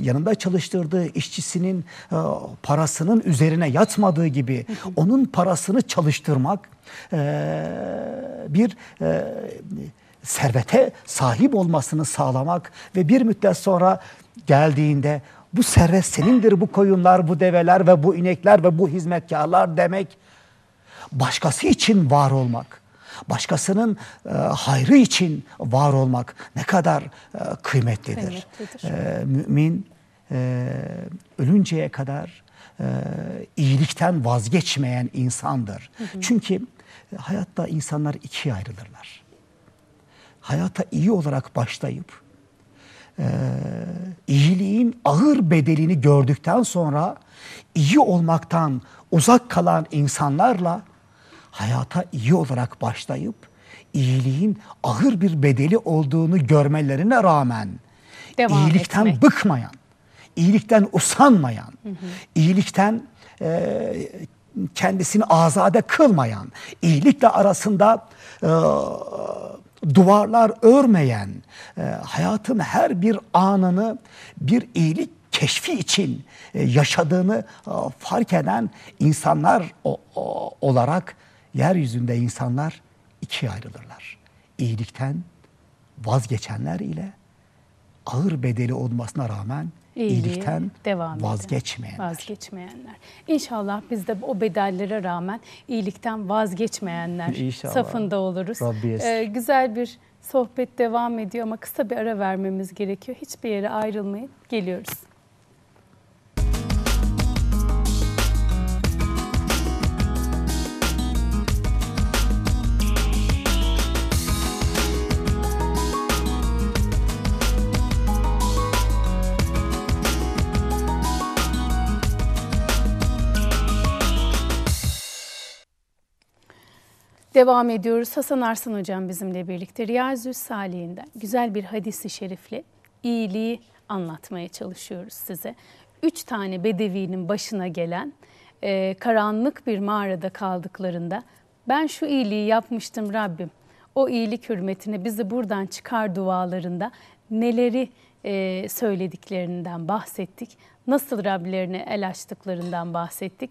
yanında çalıştırdığı işçisinin e, parasının üzerine yatmadığı gibi onun parasını çalıştırmak bir servete sahip olmasını sağlamak ve bir müddet sonra geldiğinde bu servet senindir bu koyunlar, bu develer ve bu inekler ve bu hizmetkarlar demek başkası için var olmak, başkasının e, hayrı için var olmak ne kadar e, kıymetlidir. Kıymetlidir. E, mümin e, ölünceye kadar e, iyilikten vazgeçmeyen insandır. Çünkü e, hayatta insanlar ikiye ayrılırlar. Hayata iyi olarak başlayıp e, iyiliğin ağır bedelini gördükten sonra iyi olmaktan uzak kalan insanlarla hayata iyi olarak başlayıp iyiliğin ağır bir bedeli olduğunu görmelerine rağmen Devam iyilikten etmek. bıkmayan, iyilikten usanmayan, iyilikten e, kendisini azade kılmayan, iyilikle arasında e, duvarlar örmeyen, e, hayatın her bir anını bir iyilik keşfi için e, yaşadığını e, fark eden insanlar o- o- olarak yeryüzünde insanlar ikiye ayrılırlar. İyilikten vazgeçenler ile ağır bedeli olmasına rağmen İyiliğe iyilikten devam vazgeçmeyenler. Vazgeçmeyenler. İnşallah biz de o bedellere rağmen iyilikten vazgeçmeyenler İnşallah. safında oluruz. Ee, güzel bir sohbet devam ediyor ama kısa bir ara vermemiz gerekiyor. Hiçbir yere ayrılmayın. Geliyoruz. Devam ediyoruz. Hasan Arslan hocam bizimle birlikte Riyazü Salih'inden güzel bir hadisi şerifle iyiliği anlatmaya çalışıyoruz size. Üç tane bedevinin başına gelen e, karanlık bir mağarada kaldıklarında ben şu iyiliği yapmıştım Rabbim. O iyilik hürmetine bizi buradan çıkar dualarında neleri e, söylediklerinden bahsettik. Nasıl Rablerine el açtıklarından bahsettik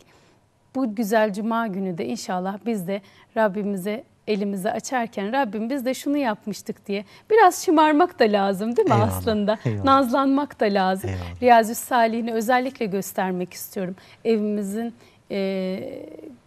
bu güzel cuma günü de inşallah biz de Rabbimize elimizi açarken Rabbim biz de şunu yapmıştık diye biraz şımarmak da lazım değil mi Eyvallah, aslında? eyvallah. Nazlanmak da lazım. Eyvallah. Riyazü Salih'ini özellikle göstermek istiyorum. Evimizin e,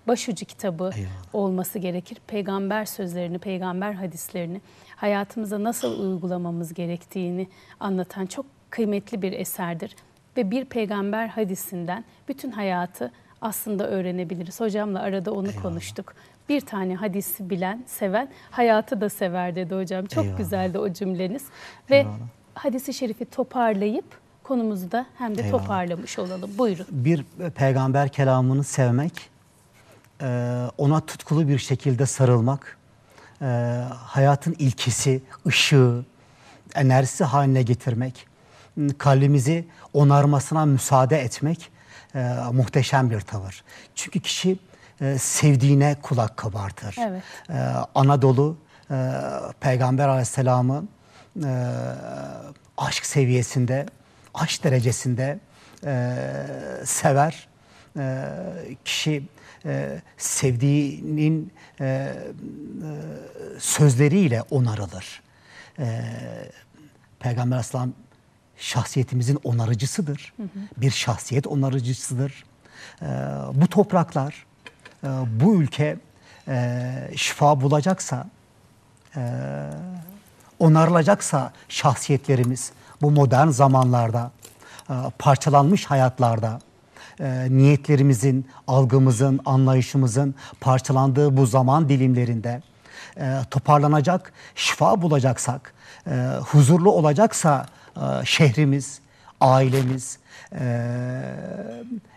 başucu kitabı Eyvallah. olması gerekir. Peygamber sözlerini, peygamber hadislerini hayatımıza nasıl uygulamamız gerektiğini anlatan çok kıymetli bir eserdir. Ve bir peygamber hadisinden bütün hayatı aslında öğrenebiliriz. Hocamla arada onu konuştuk. Bir tane hadisi bilen, seven, hayatı da sever dedi hocam. Çok Eyvallah. güzeldi o cümleniz. Ve Eyvallah. hadisi şerifi toparlayıp konumuzu da hem de Eyvallah. toparlamış olalım. Buyurun. bir peygamber kelamını sevmek, e, ona tutkulu bir şekilde sarılmak, e, hayatın ilkesi, ışığı, enerjisi haline getirmek, kalbimizi onarmasına müsaade etmek e, muhteşem bir tavır. Çünkü kişi e, sevdiğine kulak kabartır. Evet. E, Anadolu e, Peygamber Aleyhisselam'ı e, aşk seviyesinde, aşk derecesinde e, sever. E, kişi e, sevdiğinin e, e, sözleriyle onarılır. E, Peygamber Aleyhisselam şahsiyetimizin onarıcısıdır. Bir şahsiyet onarıcısıdır. E, bu topraklar, e, bu ülke e, şifa bulacaksa, e, onarılacaksa şahsiyetlerimiz bu modern zamanlarda, e, parçalanmış hayatlarda, e, niyetlerimizin, algımızın, anlayışımızın parçalandığı bu zaman dilimlerinde e, toparlanacak, şifa bulacaksak, e, huzurlu olacaksa şehrimiz, ailemiz,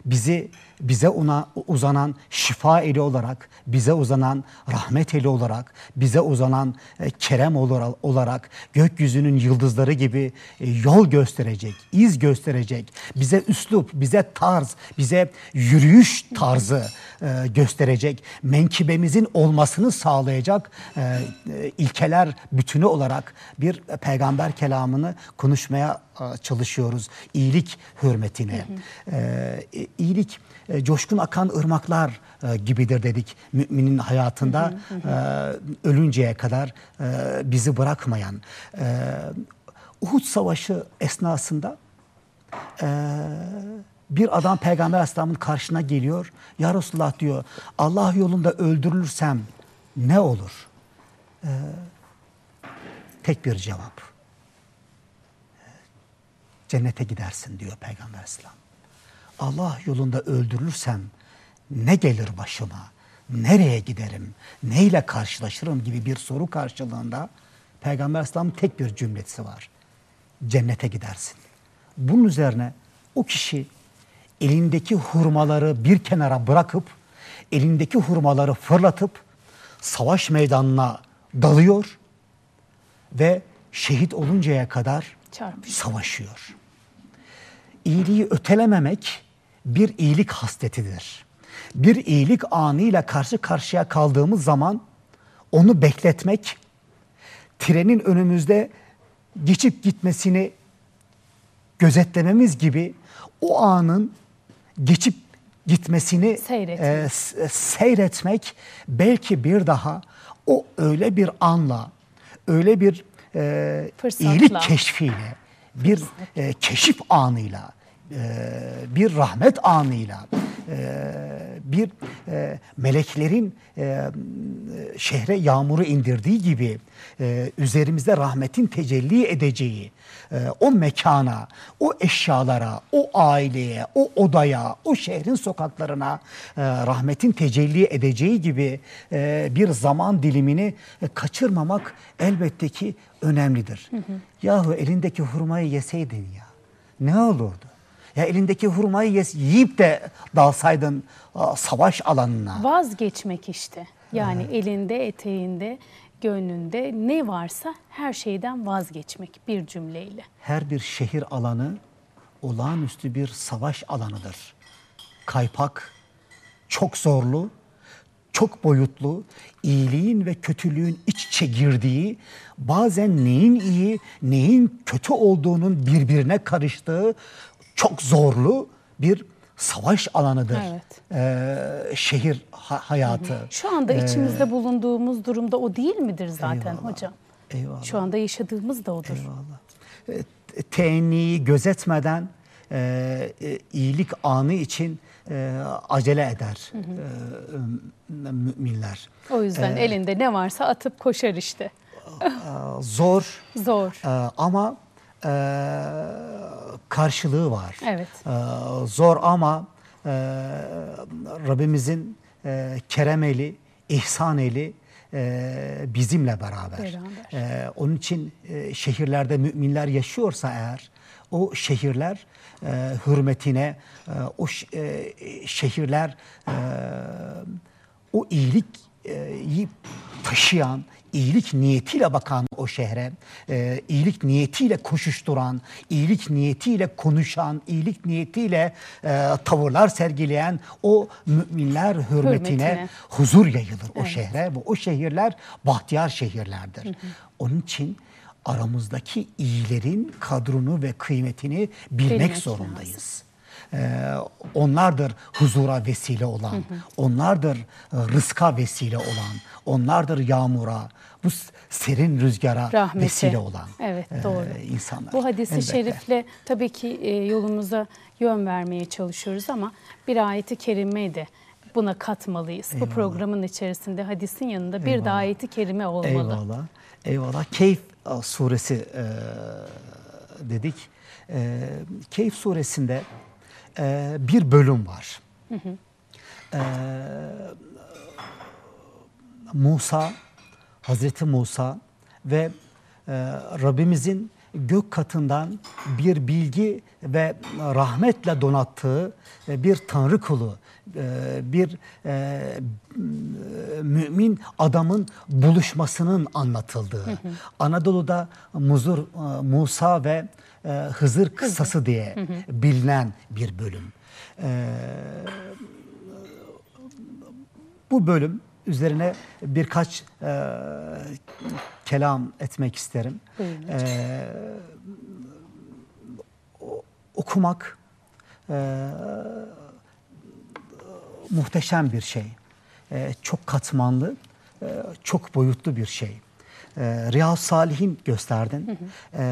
bizi bize ona uzanan şifa eli olarak, bize uzanan rahmet eli olarak, bize uzanan e, kerem olarak, gökyüzünün yıldızları gibi e, yol gösterecek, iz gösterecek, bize üslup, bize tarz, bize yürüyüş tarzı e, gösterecek, menkibemizin olmasını sağlayacak e, ilkeler bütünü olarak bir peygamber kelamını konuşmaya çalışıyoruz. İyilik hürmetine. E, iyilik e, coşkun akan ırmaklar e, gibidir dedik müminin hayatında e, ölünceye kadar e, bizi bırakmayan. E, Uhud Savaşı esnasında e, bir adam Peygamber Aleyhisselam'ın karşına geliyor. Ya Resulullah diyor Allah yolunda öldürülürsem ne olur? E, tek bir cevap. Cennete gidersin diyor Peygamber Aleyhisselam. Allah yolunda öldürülürsem ne gelir başıma? Nereye giderim? Neyle karşılaşırım gibi bir soru karşılığında Peygamber Aleyhisselam'ın tek bir cümlesi var. Cennete gidersin. Bunun üzerine o kişi elindeki hurmaları bir kenara bırakıp elindeki hurmaları fırlatıp savaş meydanına dalıyor ve şehit oluncaya kadar Çarpışıyor. savaşıyor. İyiliği ötelememek bir iyilik hasletidir. Bir iyilik anıyla karşı karşıya kaldığımız zaman onu bekletmek, trenin önümüzde geçip gitmesini gözetlememiz gibi o anın geçip gitmesini Seyretmek. e, seyretmek belki bir daha o öyle bir anla, öyle bir e, Fırsatla. iyilik keşfiyle, bir e, keşif anıyla, e, bir rahmet anıyla, e, bir e, meleklerin e, şehre yağmuru indirdiği gibi e, üzerimizde rahmetin tecelli edeceği o mekana, o eşyalara, o aileye, o odaya, o şehrin sokaklarına e, rahmetin tecelli edeceği gibi e, bir zaman dilimini e, kaçırmamak elbette ki önemlidir. Yahu elindeki hurmayı yeseydin ya ne olurdu? Ya elindeki hurmayı yes- yiyip de dalsaydın savaş alanına. Vazgeçmek işte. Yani elinde, eteğinde, gönlünde ne varsa her şeyden vazgeçmek bir cümleyle. Her bir şehir alanı olağanüstü bir savaş alanıdır. Kaypak, çok zorlu, çok boyutlu, iyiliğin ve kötülüğün iç içe girdiği, bazen neyin iyi, neyin kötü olduğunun birbirine karıştığı çok zorlu bir savaş alanıdır. Evet. Ee, şehir ha- hayatı. Şu anda içimizde bulunduğumuz durumda o değil midir zaten Eyvallah. hocam? Eyvallah. Şu anda yaşadığımız da odur. e, teenniyi gözetmeden e, e, iyilik anı için e, acele eder e, müminler. O yüzden elinde ne varsa atıp koşar işte. E, Zor Zor. e, ama e, karşılığı var. Evet. E, Zor ama e, Rabbimizin e, kerem eli, ihsan eli e, bizimle beraber. Beraber. E, onun için e, şehirlerde müminler yaşıyorsa eğer o şehirler e, hürmetine, e, o e, şehirler e, o iyilik e, taşıyan, iyilik niyetiyle bakan o şehre, e, iyilik niyetiyle koşuşturan, iyilik niyetiyle konuşan, iyilik niyetiyle e, tavırlar sergileyen o müminler hürmetine, Hürmetine. huzur yayılır o şehre ve o şehirler bahtiyar şehirlerdir. Onun için aramızdaki iyilerin kadrunu ve kıymetini bilmek, Bilmek zorundayız. Ee, onlardır huzura vesile olan, onlardır e, rızka vesile olan, onlardır yağmura, bu serin rüzgara rahmete. vesile olan Evet e, doğru. insanlar. Bu hadisi Elbette. şerifle tabii ki e, yolumuza yön vermeye çalışıyoruz ama bir ayeti kerimeyi de buna katmalıyız. Bu programın içerisinde hadisin yanında bir de ayeti kerime olmalı. Eyvallah. Eyvallah. Keyf e, suresi e, dedik. E, Keyf suresinde e, bir bölüm var. E, Musa, Hazreti Musa ve e, Rabbimizin gök katından bir bilgi ve rahmetle donattığı e, bir tanrı kulu, bir e, mümin adamın buluşmasının anlatıldığı. Anadolu'da Muzur, e, Musa ve e, Hızır kıssası diye bilinen bir bölüm. E, bu bölüm üzerine birkaç e, kelam etmek isterim. E, okumak e, muhteşem bir şey. E, çok katmanlı, e, çok boyutlu bir şey. E, Riyaz Salih'in gösterdin. E,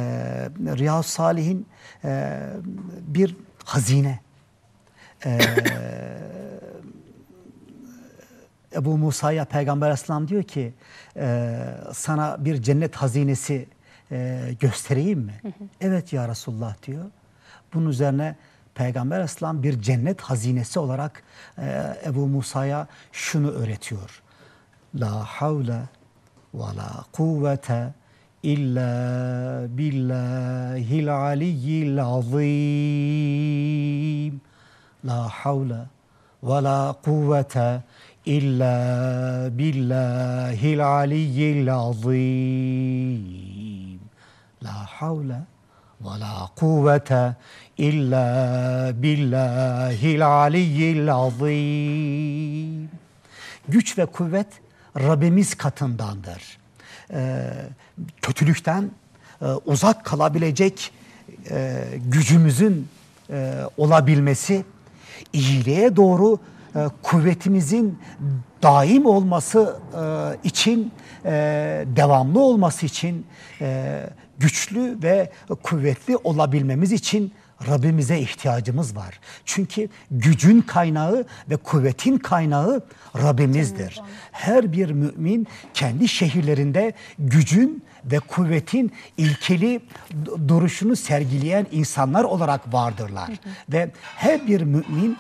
Riyaz Salih'in e, bir hazine. E, Ebu Musa'ya Peygamber Aleyhisselam diyor ki e, sana bir cennet hazinesi e, göstereyim mi? Evet ya Resulullah diyor. Bunun üzerine Peygamber Aleyhisselam bir cennet hazinesi olarak e, Ebu Musa'ya şunu öğretiyor. La havle ve la kuvvete illa billahil aliyyil azim. La havle ve la kuvvete illa billahil aliyyil azim. La havle ve la kuvvete illa billahil aliyyil azim. Güç ve kuvvet Rabbimiz katındandır. Ee, kötülükten e, uzak kalabilecek e, gücümüzün e, olabilmesi, iyiliğe doğru e, kuvvetimizin daim olması e, için, e, devamlı olması için, e, güçlü ve kuvvetli olabilmemiz için Rabbimize ihtiyacımız var. Çünkü gücün kaynağı ve kuvvetin kaynağı Rabbimizdir. Her bir mümin kendi şehirlerinde gücün ve kuvvetin ilkeli du- duruşunu sergileyen insanlar olarak vardırlar. Ve her bir mümin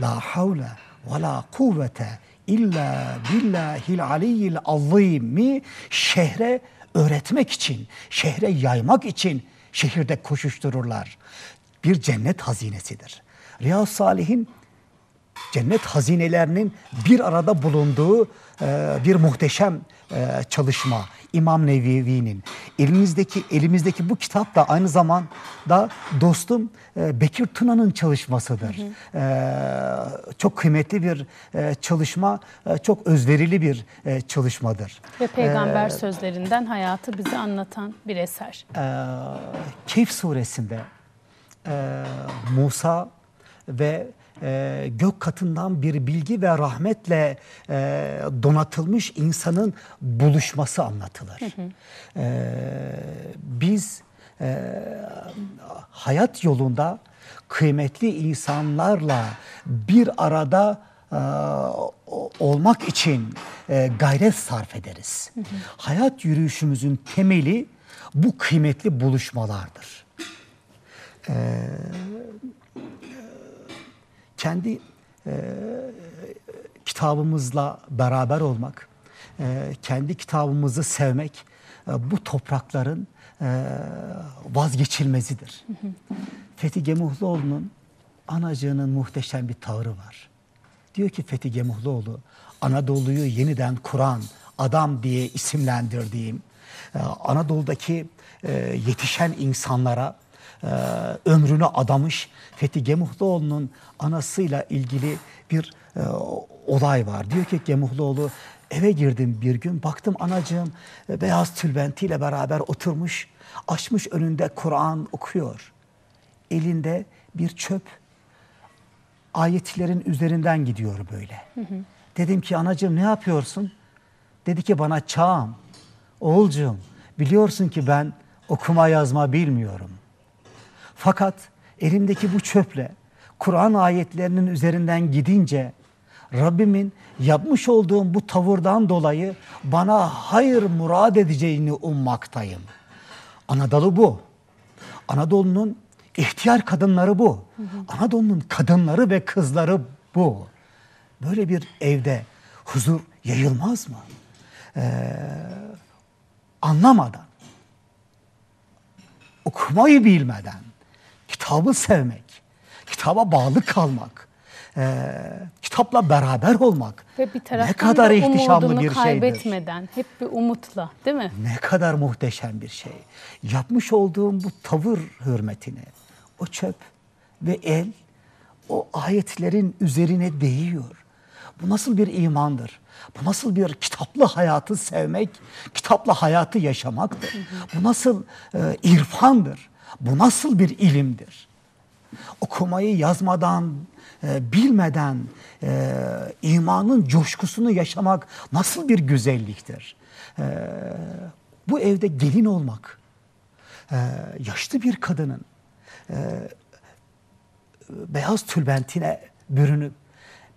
la havle ve la kuvvete illa billahil aliyyil azimi şehre öğretmek için, şehre yaymak için şehirde koşuştururlar. Bir cennet hazinesidir. Riyaz Salih'in cennet hazinelerinin bir arada bulunduğu e, bir muhteşem e, çalışma İmam Nevevi'nin elimizdeki elimizdeki bu kitap da aynı zamanda dostum e, Bekir Tuna'nın çalışmasıdır. E, çok kıymetli bir e, çalışma, e, çok özverili bir e, çalışmadır. Ve peygamber sözlerinden hayatı bize anlatan bir eser. e, suresinde e, Musa ve e, gök katından bir bilgi ve rahmetle e, donatılmış insanın buluşması anlatılır. E, biz e, hayat yolunda kıymetli insanlarla bir arada e, olmak için e, gayret sarf ederiz. Hayat yürüyüşümüzün temeli bu kıymetli buluşmalardır. Ee, kendi e, kitabımızla beraber olmak, e, kendi kitabımızı sevmek e, bu toprakların e, vazgeçilmezidir. Fethi Gemuhluoğlu'nun anacığının muhteşem bir tavrı var. Diyor ki Fethi Gemuhluoğlu, Anadolu'yu yeniden kuran adam diye isimlendirdiğim e, Anadolu'daki e, yetişen insanlara e, ömrünü adamış Fethi Gemuhluoğlu'nun anasıyla ilgili bir e, olay var. Diyor ki Gemuhluoğlu Eve girdim bir gün baktım anacığım e, beyaz tülbentiyle beraber oturmuş açmış önünde Kur'an okuyor. Elinde bir çöp ayetlerin üzerinden gidiyor böyle. Dedim ki anacığım ne yapıyorsun? Dedi ki bana çağım, oğulcuğum biliyorsun ki ben okuma yazma bilmiyorum. Fakat elimdeki bu çöple Kur'an ayetlerinin üzerinden gidince Rabbimin yapmış olduğum bu tavırdan dolayı bana hayır murad edeceğini ummaktayım. Anadolu bu. Anadolu'nun ihtiyar kadınları bu. Anadolu'nun kadınları ve kızları bu. Böyle bir evde huzur yayılmaz mı? Ee, anlamadan, okumayı bilmeden, kitabı sevmek, kitaba bağlı kalmak, e, kitapla beraber olmak Ve bir ne kadar da ihtişamlı bir şeydir. kaybetmeden, hep bir umutla değil mi? Ne kadar muhteşem bir şey. Yapmış olduğum bu tavır hürmetine o çöp ve el o ayetlerin üzerine değiyor. Bu nasıl bir imandır? Bu nasıl bir kitaplı hayatı sevmek, kitapla hayatı yaşamaktır? Bu nasıl e, irfandır? Bu nasıl bir ilimdir? Okumayı yazmadan, e, bilmeden e, imanın coşkusunu yaşamak nasıl bir güzelliktir? E, bu evde gelin olmak, e, yaşlı bir kadının e, beyaz tülbentine bürünüp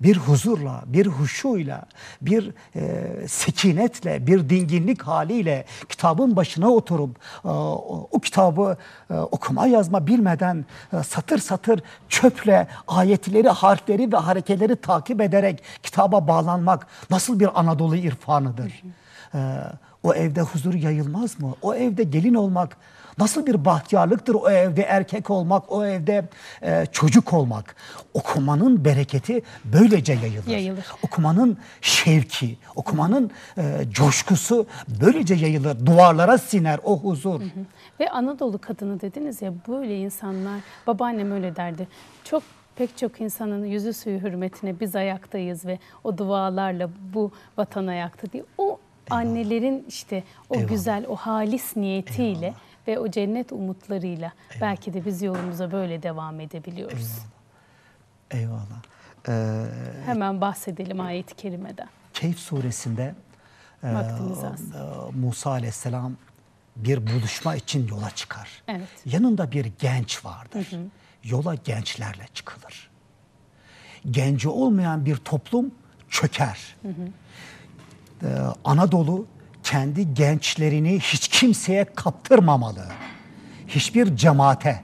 bir huzurla, bir huşuyla, bir e, sekinetle, bir dinginlik haliyle kitabın başına oturup e, o, o kitabı e, okuma yazma bilmeden e, satır satır çöple ayetleri, harfleri ve hareketleri takip ederek kitaba bağlanmak nasıl bir Anadolu irfanıdır? E, o evde huzur yayılmaz mı? O evde gelin olmak Nasıl bir bahtiyarlıktır o evde erkek olmak, o evde e, çocuk olmak. Okumanın bereketi böylece yayılır. Yayılır. Okumanın şevki, okumanın e, coşkusu böylece yayılır. Duvarlara siner o huzur. Ve Anadolu kadını dediniz ya böyle insanlar, babaannem öyle derdi. Çok pek çok insanın yüzü suyu hürmetine biz ayaktayız ve o dualarla bu vatan ayakta diye. O annelerin işte o Eyvallah. güzel, o halis niyetiyle ve o cennet umutlarıyla belki de biz yolumuza böyle devam edebiliyoruz. Eyvallah. Ee, Hemen bahsedelim ayet-i kerimeden. Keyf suresinde e, e, Musa aleyhisselam bir buluşma için yola çıkar. Evet. Yanında bir genç vardır. Yola gençlerle çıkılır. Genci olmayan bir toplum çöker. Ee, Anadolu kendi gençlerini hiç kimseye kaptırmamalı. Hiçbir cemaate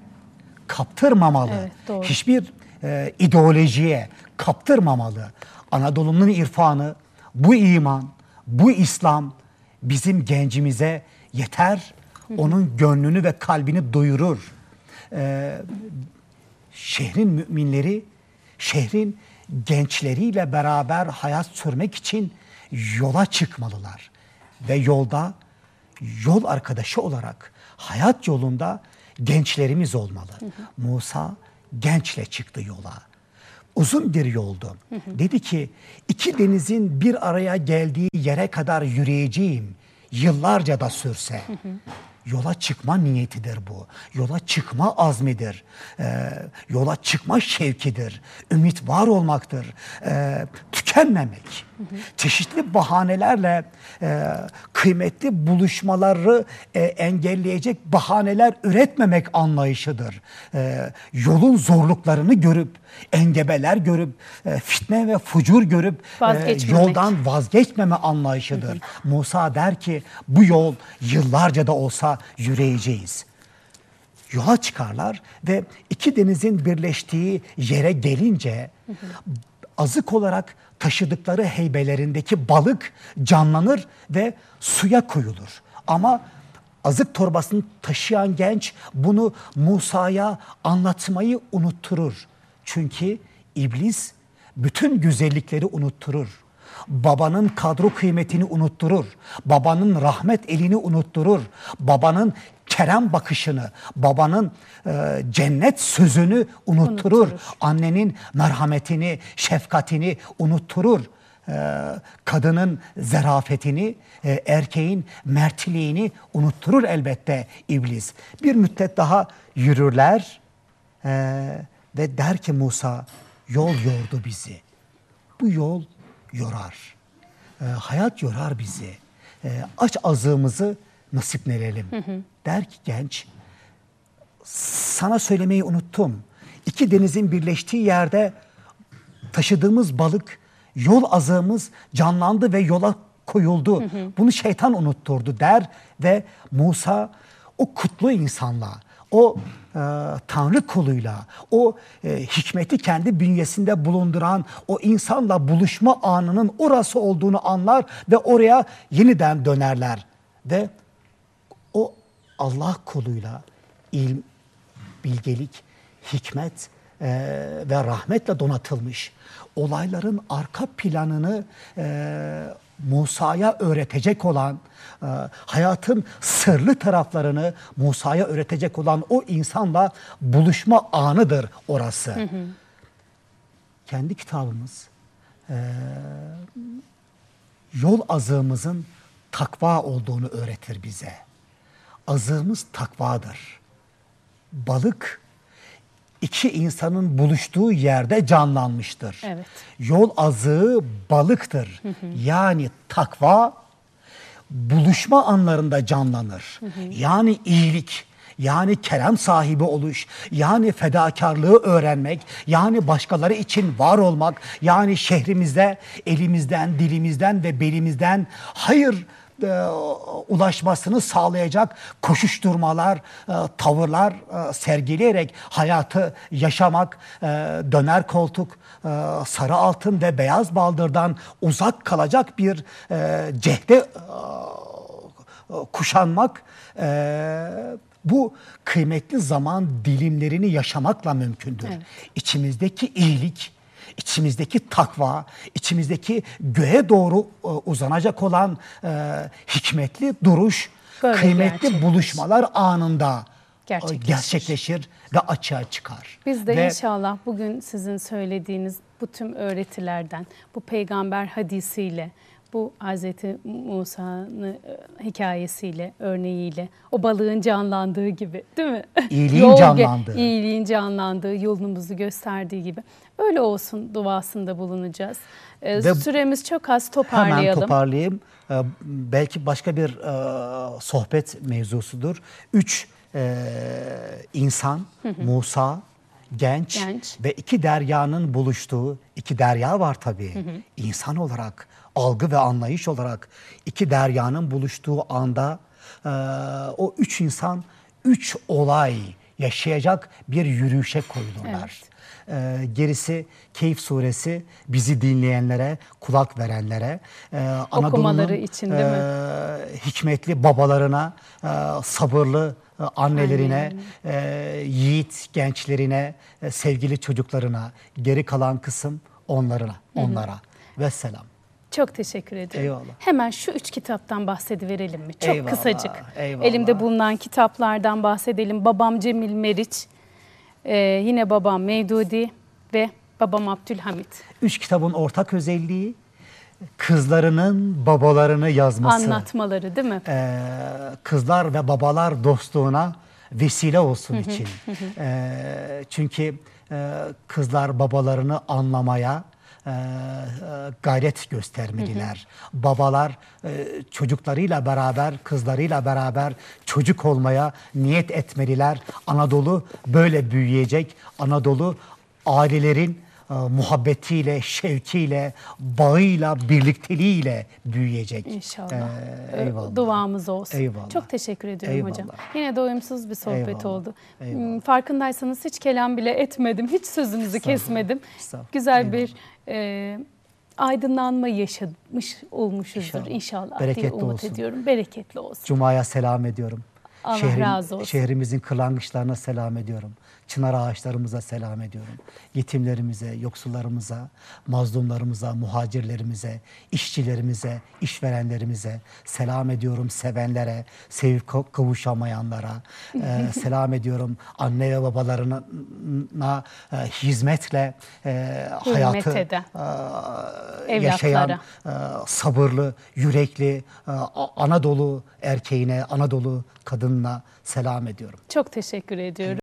kaptırmamalı. Evet, doğru. Hiçbir e, ideolojiye kaptırmamalı. Anadolu'nun irfanı, bu iman, bu İslam bizim gencimize yeter. Onun gönlünü ve kalbini doyurur. Ee, şehrin müminleri şehrin gençleriyle beraber hayat sürmek için yola çıkmalılar. Ve yolda yol arkadaşı olarak hayat yolunda gençlerimiz olmalı. Musa gençle çıktı yola. Uzun bir yoldu. Dedi ki iki denizin bir araya geldiği yere kadar yürüyeceğim. Yıllarca da sürse. Yola çıkma niyetidir bu. Yola çıkma azmidir. Ee, yola çıkma şevkidir. Ümit var olmaktır. Ee, tükenmemek. Çeşitli bahanelerle e, kıymetli buluşmaları e, engelleyecek bahaneler üretmemek anlayışıdır. Ee, yolun zorluklarını görüp, engebeler görüp, e, fitne ve fucur görüp e, yoldan vazgeçmeme anlayışıdır. Musa der ki bu yol yıllarca da olsa yürüyeceğiz. Yola çıkarlar ve iki denizin birleştiği yere gelince azık olarak taşıdıkları heybelerindeki balık canlanır ve suya koyulur. Ama azık torbasını taşıyan genç bunu Musa'ya anlatmayı unutturur. Çünkü iblis bütün güzellikleri unutturur. Babanın kadro kıymetini unutturur. Babanın rahmet elini unutturur. Babanın kerem bakışını, babanın e, cennet sözünü unutturur. Unutturur. Annenin merhametini, şefkatini unutturur. e, kadının zerafetini, e, erkeğin mertliğini unutturur elbette iblis. Bir müddet daha yürürler e, ve der ki Musa yol yordu bizi. Bu yol yorar. E, hayat yorar bizi. E, aç azığımızı nasiplenelim. Der ki genç sana söylemeyi unuttum. İki denizin birleştiği yerde taşıdığımız balık, yol azığımız canlandı ve yola koyuldu. Bunu şeytan unutturdu der ve Musa o kutlu insanla, o e, Tanrı koluyla, o e, hikmeti kendi bünyesinde bulunduran o insanla buluşma anının orası olduğunu anlar ve oraya yeniden dönerler. Ve o Allah koluyla ilm, bilgelik, hikmet e, ve rahmetle donatılmış olayların arka planını e, Musa'ya öğretecek olan, hayatın sırlı taraflarını Musa'ya öğretecek olan o insanla buluşma anıdır orası. Kendi kitabımız e, yol azığımızın takva olduğunu öğretir bize. Azığımız takvadır. Balık iki insanın buluştuğu yerde canlanmıştır. Evet. Yol azığı balıktır. Yani takva buluşma anlarında canlanır. Yani iyilik, yani kerem sahibi oluş, yani fedakarlığı öğrenmek, yani başkaları için var olmak, yani şehrimizde elimizden, dilimizden ve belimizden hayır e, ulaşmasını sağlayacak koşuşturmalar, e, tavırlar e, sergileyerek hayatı yaşamak, e, döner koltuk, sarı altın ve beyaz baldırdan uzak kalacak bir e, cehde e, kuşanmak e, bu kıymetli zaman dilimlerini yaşamakla mümkündür. Evet. İçimizdeki iyilik, içimizdeki takva, içimizdeki göğe doğru e, uzanacak olan e, hikmetli duruş, Böyle kıymetli gerçekleşir. buluşmalar anında e, Gerçekleşir. gerçekleşir ve açığa çıkar. Biz de Ve inşallah bugün sizin söylediğiniz bu tüm öğretilerden, bu peygamber hadisiyle, bu Hz. Musa'nın e, hikayesiyle, örneğiyle, o balığın canlandığı gibi değil mi? İyiliğin Yol canlandığı. İyiliğin canlandığı, yolumuzu gösterdiği gibi. Öyle olsun duasında bulunacağız. Ee, Ve süremiz çok az Hemen toparlayalım. toparlayayım. Ee, Belki başka bir e, sohbet mevzusudur. Üç e, insan, Musa, genç, Genç. ve iki deryanın buluştuğu, iki derya var tabii. İnsan olarak, algı ve anlayış olarak iki deryanın buluştuğu anda e, o üç insan, üç olay yaşayacak bir yürüyüşe koyulurlar. Ee, gerisi Keyif suresi bizi dinleyenlere, kulak verenlere, e, Anadolu'nun için değil mi? e, hikmetli babalarına, e, sabırlı e, annelerine, e, yiğit gençlerine, e, sevgili çocuklarına, geri kalan kısım onlarına, onlara. Vesselam. Çok teşekkür ediyorum. Eyvallah. Hemen şu üç kitaptan bahsediverelim mi? Çok Eyvallah, kısacık. eyvallah. Elimde bulunan kitaplardan bahsedelim. Babam Cemil Meriç, e, yine babam Mevdudi ve babam Abdülhamit. Üç kitabın ortak özelliği kızlarının babalarını yazması. Anlatmaları değil mi? Ee, kızlar ve babalar dostluğuna vesile olsun için. Ee, çünkü e, kızlar babalarını anlamaya e, e, gayret göstermeliler. Babalar e, çocuklarıyla beraber, kızlarıyla beraber çocuk olmaya niyet etmeliler. Anadolu böyle büyüyecek. Anadolu ailelerin e, muhabbetiyle, şevkiyle, bağıyla, birlikteliğiyle büyüyecek. İnşallah. Ee, eyvallah. Duamız olsun. Eyvallah. Çok teşekkür ediyorum Eyvallah. hocam. Yine doyumsuz bir sohbet Eyvallah. oldu. Eyvallah. Hmm, Farkındaysanız hiç kelam bile etmedim. Hiç sözünüzü kesmedim. Güzel bir e, aydınlanma yaşamış olmuşuzdur İnşallah. inşallah, Bereketli diye umut olsun. ediyorum. Bereketli olsun. Cuma'ya selam ediyorum. Allah razı olsun. Şehrimizin kırlangıçlarına selam ediyorum. Çınar ağaçlarımıza selam ediyorum. Yetimlerimize, yoksullarımıza, mazlumlarımıza, muhacirlerimize, işçilerimize, işverenlerimize selam ediyorum. Sevenlere, sevip ka- kavuşamayanlara e, selam ediyorum. Anne ve babalarına e, hizmetle e, hayatı e, yaşayan e, sabırlı, yürekli, e, Anadolu erkeğine, Anadolu kadınına selam ediyorum. Çok teşekkür ediyorum.